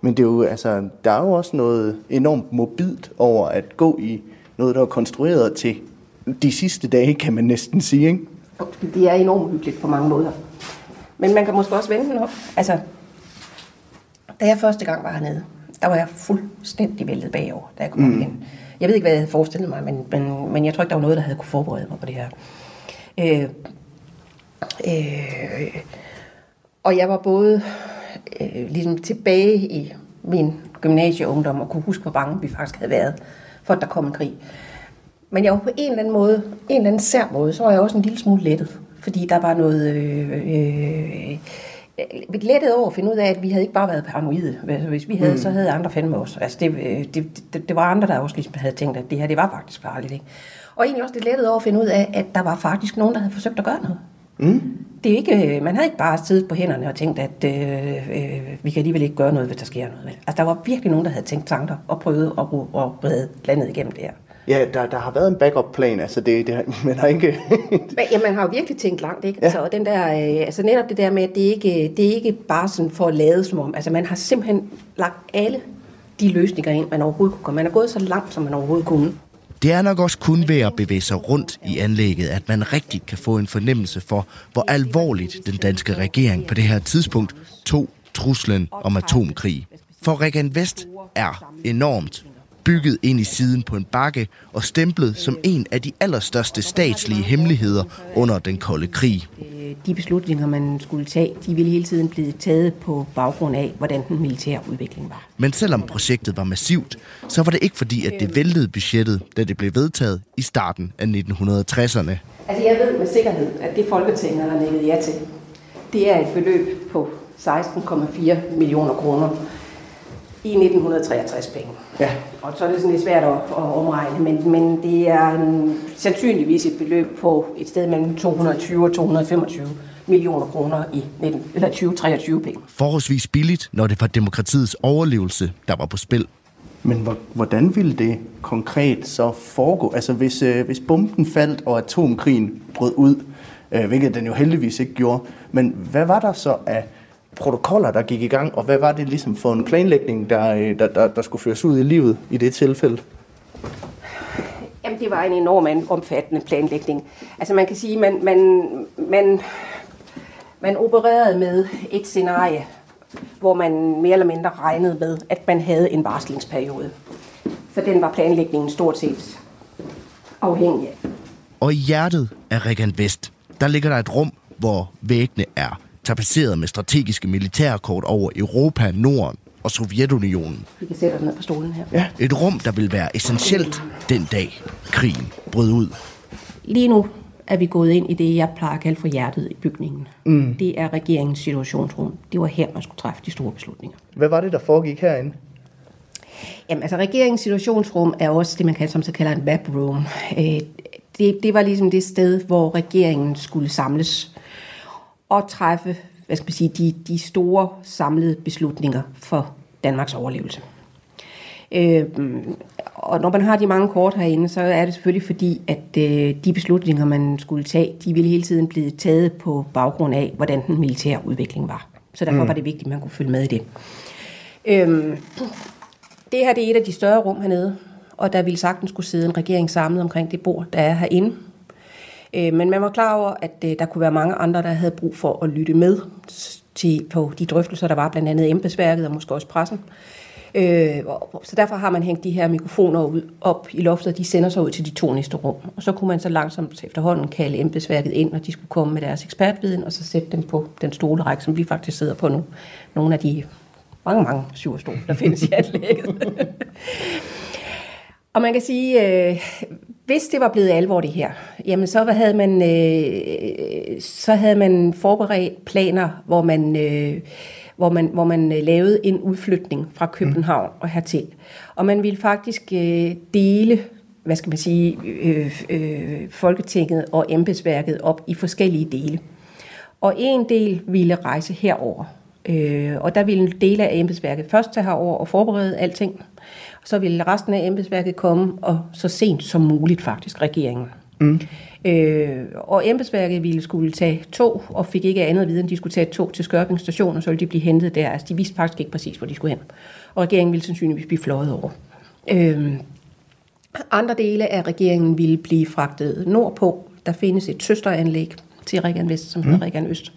Men det er jo, altså, der er jo også noget enormt mobilt over at gå i noget, der er konstrueret til de sidste dage, kan man næsten sige. Ikke? Det er enormt hyggeligt på mange måder. Men man kan måske også vende den op. Altså, da jeg første gang var hernede, der var jeg fuldstændig væltet bagover, da jeg kom mm. igen. Jeg ved ikke, hvad jeg havde forestillet mig, men, men, men jeg tror ikke, der var noget, der havde kunne forberede mig på det her. Øh, øh, og jeg var både øh, ligesom tilbage i min gymnasieungdom og kunne huske, hvor bange vi faktisk havde været for, at der kom en krig. Men jeg var på en eller anden måde, en eller anden sær måde, så var jeg også en lille smule lettet. Fordi der var noget... Øh, øh, lettet over at finde ud af, at vi havde ikke bare været paranoide. Altså, hvis vi havde, mm. så havde andre fandme os. Altså, det, det, det, det, var andre, der også ligesom havde tænkt, at det her, det var faktisk farligt. Ikke? Og egentlig også lidt lettet over at finde ud af, at der var faktisk nogen, der havde forsøgt at gøre noget. Mm. Det er ikke, man havde ikke bare siddet på hænderne og tænkt, at øh, øh, vi kan alligevel ikke gøre noget, hvis der sker noget. Altså, der var virkelig nogen, der havde tænkt tanker og prøvet at, at redde landet igennem det her. Ja, der, der har været en backup-plan, altså det, det man har ikke... ja, man har jo virkelig tænkt langt, ikke? Ja. Altså, den der, øh, altså netop det der med, at det ikke det er ikke bare sådan for at lade som om, altså man har simpelthen lagt alle de løsninger ind, man overhovedet kunne komme. Man er gået så langt, som man overhovedet kunne. Det er nok også kun ved at bevæge sig rundt i anlægget, at man rigtig kan få en fornemmelse for, hvor alvorligt den danske regering på det her tidspunkt tog truslen om atomkrig. For Regan Vest er enormt bygget ind i siden på en bakke og stemplet som en af de allerstørste statslige hemmeligheder under den kolde krig. De beslutninger, man skulle tage, de ville hele tiden blive taget på baggrund af, hvordan den militære udvikling var. Men selvom projektet var massivt, så var det ikke fordi, at det væltede budgettet, da det blev vedtaget i starten af 1960'erne. Altså jeg ved med sikkerhed, at det Folketinget har nikket ja til, det er et beløb på 16,4 millioner kroner i 1963 penge. Ja. Og så er det sådan lidt svært at, at omregne, men, men det er en, sandsynligvis et beløb på et sted mellem 220 og 225 millioner kroner i 19, eller 2023 penge. Forholdsvis billigt, når det var demokratiets overlevelse, der var på spil. Men hvordan ville det konkret så foregå? Altså hvis, øh, hvis bomben faldt og atomkrigen brød ud, øh, hvilket den jo heldigvis ikke gjorde, men hvad var der så af protokoller, der gik i gang, og hvad var det ligesom for en planlægning, der, øh, der, der, der skulle føres ud i livet i det tilfælde? Jamen, det var en enorm omfattende planlægning. Altså, man kan sige, man, man, man, man opererede med et scenarie, hvor man mere eller mindre regnede med, at man havde en varslingsperiode. Så den var planlægningen stort set afhængig af. Og i hjertet af Regan Vest, der ligger der et rum, hvor væggene er tapetseret med strategiske militærkort over Europa, Norden og Sovjetunionen. Vi kan sætte ned på stolen her. Ja, et rum, der vil være essentielt den dag, krigen brød ud. Lige nu er vi gået ind i det, jeg plejer at kalde for hjertet i bygningen. Mm. Det er regeringens situationsrum. Det var her, man skulle træffe de store beslutninger. Hvad var det, der foregik herinde? Jamen, altså regeringens situationsrum er også det, man kan, som så kalder en map room. Øh, det, det var ligesom det sted, hvor regeringen skulle samles og træffe hvad skal man sige, de, de store samlede beslutninger for Danmarks overlevelse. Øh, og når man har de mange kort herinde, så er det selvfølgelig fordi, at øh, de beslutninger, man skulle tage, de ville hele tiden blive taget på baggrund af, hvordan den militære udvikling var. Så derfor mm. var det vigtigt, at man kunne følge med i det. Øh, det her det er et af de større rum hernede, og der ville sagtens skulle sidde en regering samlet omkring det bord, der er herinde. Øh, men man var klar over, at øh, der kunne være mange andre, der havde brug for at lytte med til, på de drøftelser, der var blandt andet embedsværket og måske også pressen. Øh, så derfor har man hængt de her mikrofoner ud, op i loftet, og de sender sig ud til de to næste rum. Og så kunne man så langsomt efterhånden kalde embedsværket ind, og de skulle komme med deres ekspertviden, og så sætte dem på den stolerække, som vi faktisk sidder på nu. Nogle af de mange, mange syv stole, der findes i anlægget. og man kan sige, øh, hvis det var blevet alvor det her, jamen så havde man, øh, så havde man forberedt planer, hvor man, øh, hvor man, hvor man øh, lavede en udflytning fra København mm. og hertil. Og man ville faktisk øh, dele hvad skal man sige, øh, øh, Folketinget og embedsværket op i forskellige dele. Og en del ville rejse herover, øh, og der ville en del af embedsværket først tage herover og forberede alting så ville resten af embedsværket komme, og så sent som muligt faktisk regeringen. Mm. Øh, og embedsværket ville skulle tage tog, og fik ikke andet at vide, end de skulle tage tog til Skørping station, og så ville de blive hentet der. Altså, de vidste faktisk ikke præcis, hvor de skulle hen. Og regeringen ville sandsynligvis blive fløjet over. Øh, andre dele af regeringen ville blive fragtet nordpå. Der findes et søsteranlæg til Regan Vest, som mm. hedder Regan Øst.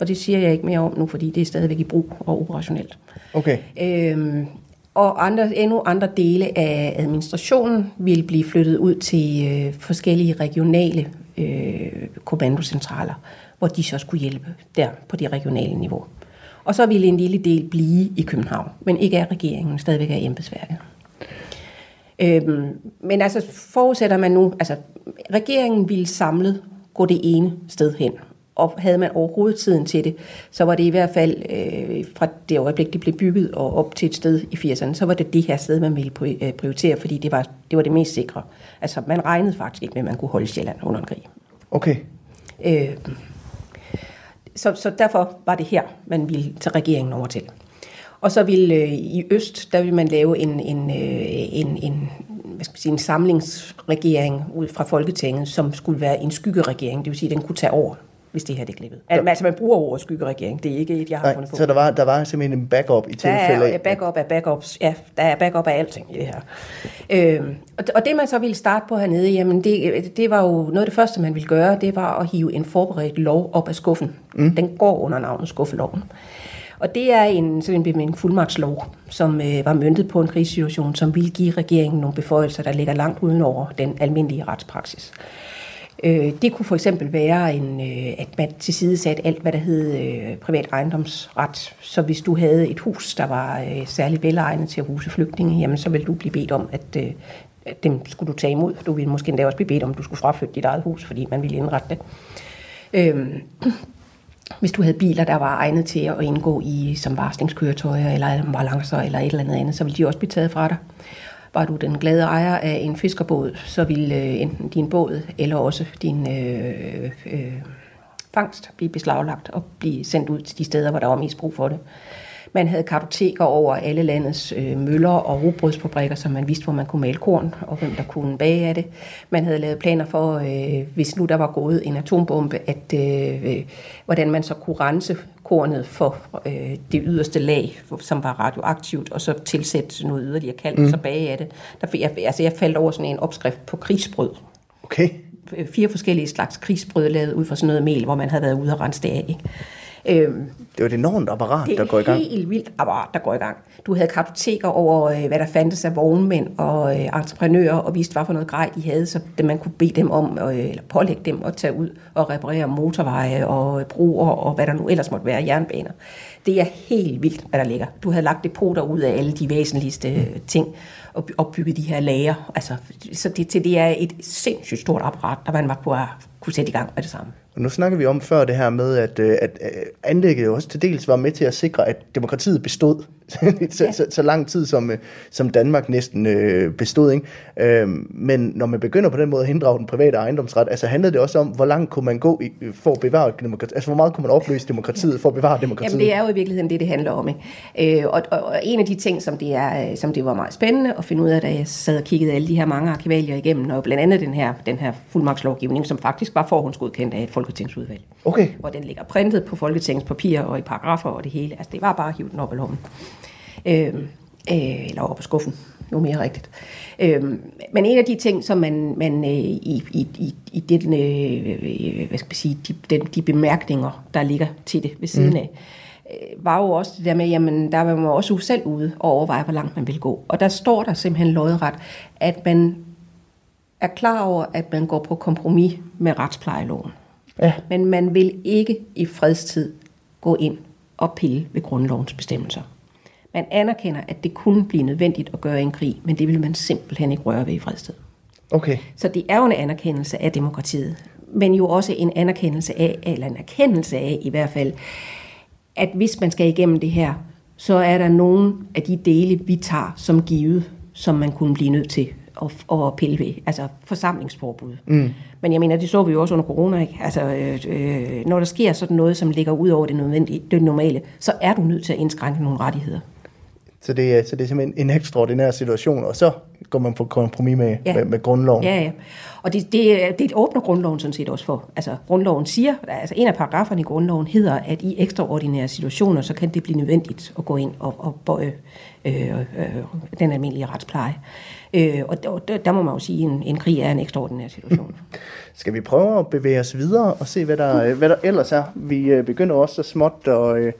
Og det siger jeg ikke mere om nu, fordi det er stadigvæk i brug og operationelt. Okay. Øhm, og andre, endnu andre dele af administrationen vil blive flyttet ud til øh, forskellige regionale øh, kommandocentraler, hvor de så skulle hjælpe der på det regionale niveau. Og så ville en lille del blive i København, men ikke af regeringen, stadigvæk af embedsværket. Øhm, men altså forudsætter man nu, altså regeringen ville samlet gå det ene sted hen. Og havde man overhovedet tiden til det, så var det i hvert fald øh, fra det øjeblik, det blev bygget og op til et sted i 80'erne, så var det det her sted, man ville øh, prioritere, fordi det var, det var det mest sikre. Altså man regnede faktisk ikke med, at man kunne holde Sjælland under en krig. Okay. Øh, så, så derfor var det her, man ville tage regeringen over til. Og så ville øh, i Øst, der ville man lave en, en, øh, en, en, hvad skal man sige, en samlingsregering ud fra Folketinget, som skulle være en skyggeregering, det vil sige, at den kunne tage over, hvis det her det glippede. Al- Altså man bruger ordet skyggeregering, det er ikke et, jeg har Nej, fundet på. så der var, der var simpelthen en backup i Der tilfælde er af... ja, backup af backups. Ja, der er backup af alting i det her. Øhm, og, og det man så ville starte på hernede, jamen det, det var jo noget af det første, man ville gøre, det var at hive en forberedt lov op af skuffen. Mm. Den går under navnet skuffeloven. Og det er en, sådan en, en fuldmagtslov, som øh, var møntet på en krigssituation, som ville give regeringen nogle beføjelser, der ligger langt uden over den almindelige retspraksis. Øh, det kunne for eksempel være, en, øh, at man til side satte alt, hvad der hed øh, privat ejendomsret. Så hvis du havde et hus, der var øh, særligt velegnet til at huse flygtninge, jamen så ville du blive bedt om, at øh, dem skulle du tage imod. Du ville måske endda også blive bedt om, at du skulle fraflytte dit eget hus, fordi man ville indrette det. Øh, hvis du havde biler, der var egnet til at indgå i som varslingskøretøjer eller ambulancer eller et eller andet andet, så ville de også blive taget fra dig. Var du den glade ejer af en fiskerbåd, så ville øh, enten din båd eller også din øh, øh, fangst blive beslaglagt og blive sendt ud til de steder, hvor der var mest brug for det. Man havde kartoteker over alle landets øh, møller og rugbrødsfabrikker, så man vidste, hvor man kunne male korn, og hvem der kunne bage af det. Man havde lavet planer for, øh, hvis nu der var gået en atombombe, at øh, øh hvordan man så kunne rense kornet for øh, det yderste lag, som var radioaktivt, og så tilsætte noget yderligere kalk, mm. så bage af det. Der, jeg, altså jeg faldt over sådan en opskrift på krigsbrød Okay. fire forskellige slags krigsbrød lavet ud fra sådan noget mel, hvor man havde været ude og rense det af. Ikke? Øhm, Det var et enormt apparat, det der er går i gang. et helt vildt apparat, der går i gang. Du havde kartoteker over, øh, hvad der fandtes af vognmænd og øh, entreprenører, og viste, hvad for noget grej de havde, så det, man kunne bede dem om, øh, eller pålægge dem at tage ud og reparere motorveje og øh, broer og hvad der nu ellers måtte være jernbaner. Det er helt vildt, hvad der ligger. Du havde lagt depoter ud af alle de væsentligste øh, ting og by- opbygget de her lager. Altså, så det, det, det er et sindssygt stort apparat, der man var på at kunne sætte i gang med det samme. Og nu snakker vi om før det her med, at, øh, at øh, anlægget jo også til dels var med til at sikre, at demokratiet bestod. så, Ja. så, så lang tid, som, øh, som Danmark næsten øh, bestod. Ikke? Øh, men når man begynder på den måde at hindre den private ejendomsret, altså handlede det også om, hvor langt kunne man gå i, for at bevare demokratiet? Altså hvor meget kunne man opløse demokratiet for at bevare demokratiet? Jamen, det er jo i virkeligheden det, det handler om. Ikke? Øh, og, og, og en af de ting, som det, er, øh, som det var meget spændende at finde ud af, da jeg sad og kiggede alle de her mange arkivalier igennem, og blandt andet den her, den her fuldmagtslovgivning, som faktisk var forhåndsgodkendt af et folketingsudvalg. Okay. Hvor den ligger printet på Folketingets papir og i paragrafer og det hele. Altså, det var bare at hive den op i lommen. Øh, øh, eller op på skuffen, nu mere rigtigt. Øh, men en af de ting, som man, man øh, i, i, i, i den, øh, hvad skal man sige, de, den, de bemærkninger, der ligger til det ved siden mm. af, øh, var jo også det der med, jamen der var man også selv ude og overveje, hvor langt man vil gå. Og der står der simpelthen lodret, at man er klar over, at man går på kompromis med retsplejeloven. Ja. Men man vil ikke i fredstid gå ind og pille ved grundlovens bestemmelser. Man anerkender, at det kunne blive nødvendigt at gøre en krig, men det vil man simpelthen ikke røre ved i fredstid. Okay. Så det er jo en anerkendelse af demokratiet, men jo også en anerkendelse af, eller en erkendelse af i hvert fald, at hvis man skal igennem det her, så er der nogle af de dele, vi tager som givet, som man kunne blive nødt til at, at pille ved. Altså forsamlingsforbud. Mm. Men jeg mener, det så vi jo også under corona. Ikke? Altså, øh, øh, når der sker sådan noget, som ligger ud over det, nødvendige, det normale, så er du nødt til at indskrænke nogle rettigheder. Så det, er- så det er simpelthen en ekstraordinær situation, og så går man på kompromis med, Ja. med, med grundloven. Ja, ja. Og det, det, det åbner grundloven sådan set også for. Altså, grundloven siger, altså en af paragraferne i grundloven hedder, at i ekstraordinære situationer, så kan det blive nødvendigt at gå ind og, og bøje øh, øh, den almindelige retspleje. Øh, og der, der må man jo sige, at en, en krig er en ekstraordinær situation. Skal vi prøve at bevæge os videre og se, hvad der, øh, hvad der ellers er? Vi øh, begynder også så småt at, øh,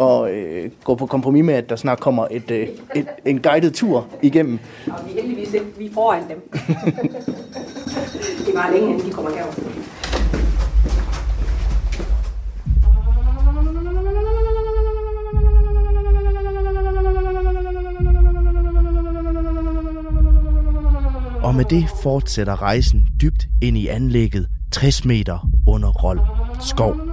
og, øh, gå på kompromis med, at der snart kommer et, øh, et, en guided tur igennem. Og vi er heldigvis ikke, vi er foran dem. det var længe, inden de kommer herover. Og med det fortsætter rejsen dybt ind i anlægget 60 meter under Rold Skov.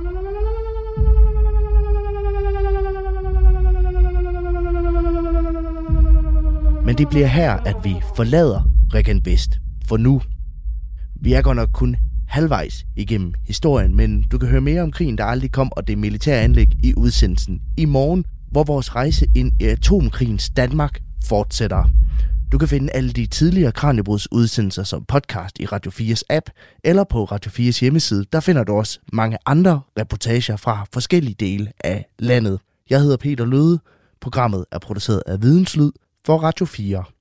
Men det bliver her, at vi forlader Regan Vest for nu. Vi er godt nok kun halvvejs igennem historien, men du kan høre mere om krigen, der aldrig kom, og det militære anlæg i udsendelsen i morgen, hvor vores rejse ind i atomkrigens Danmark fortsætter. Du kan finde alle de tidligere Kranjebruds udsendelser som podcast i Radio 4's app, eller på Radio 4's hjemmeside, der finder du også mange andre reportager fra forskellige dele af landet. Jeg hedder Peter Løde. Programmet er produceret af Videnslyd for Radio 4.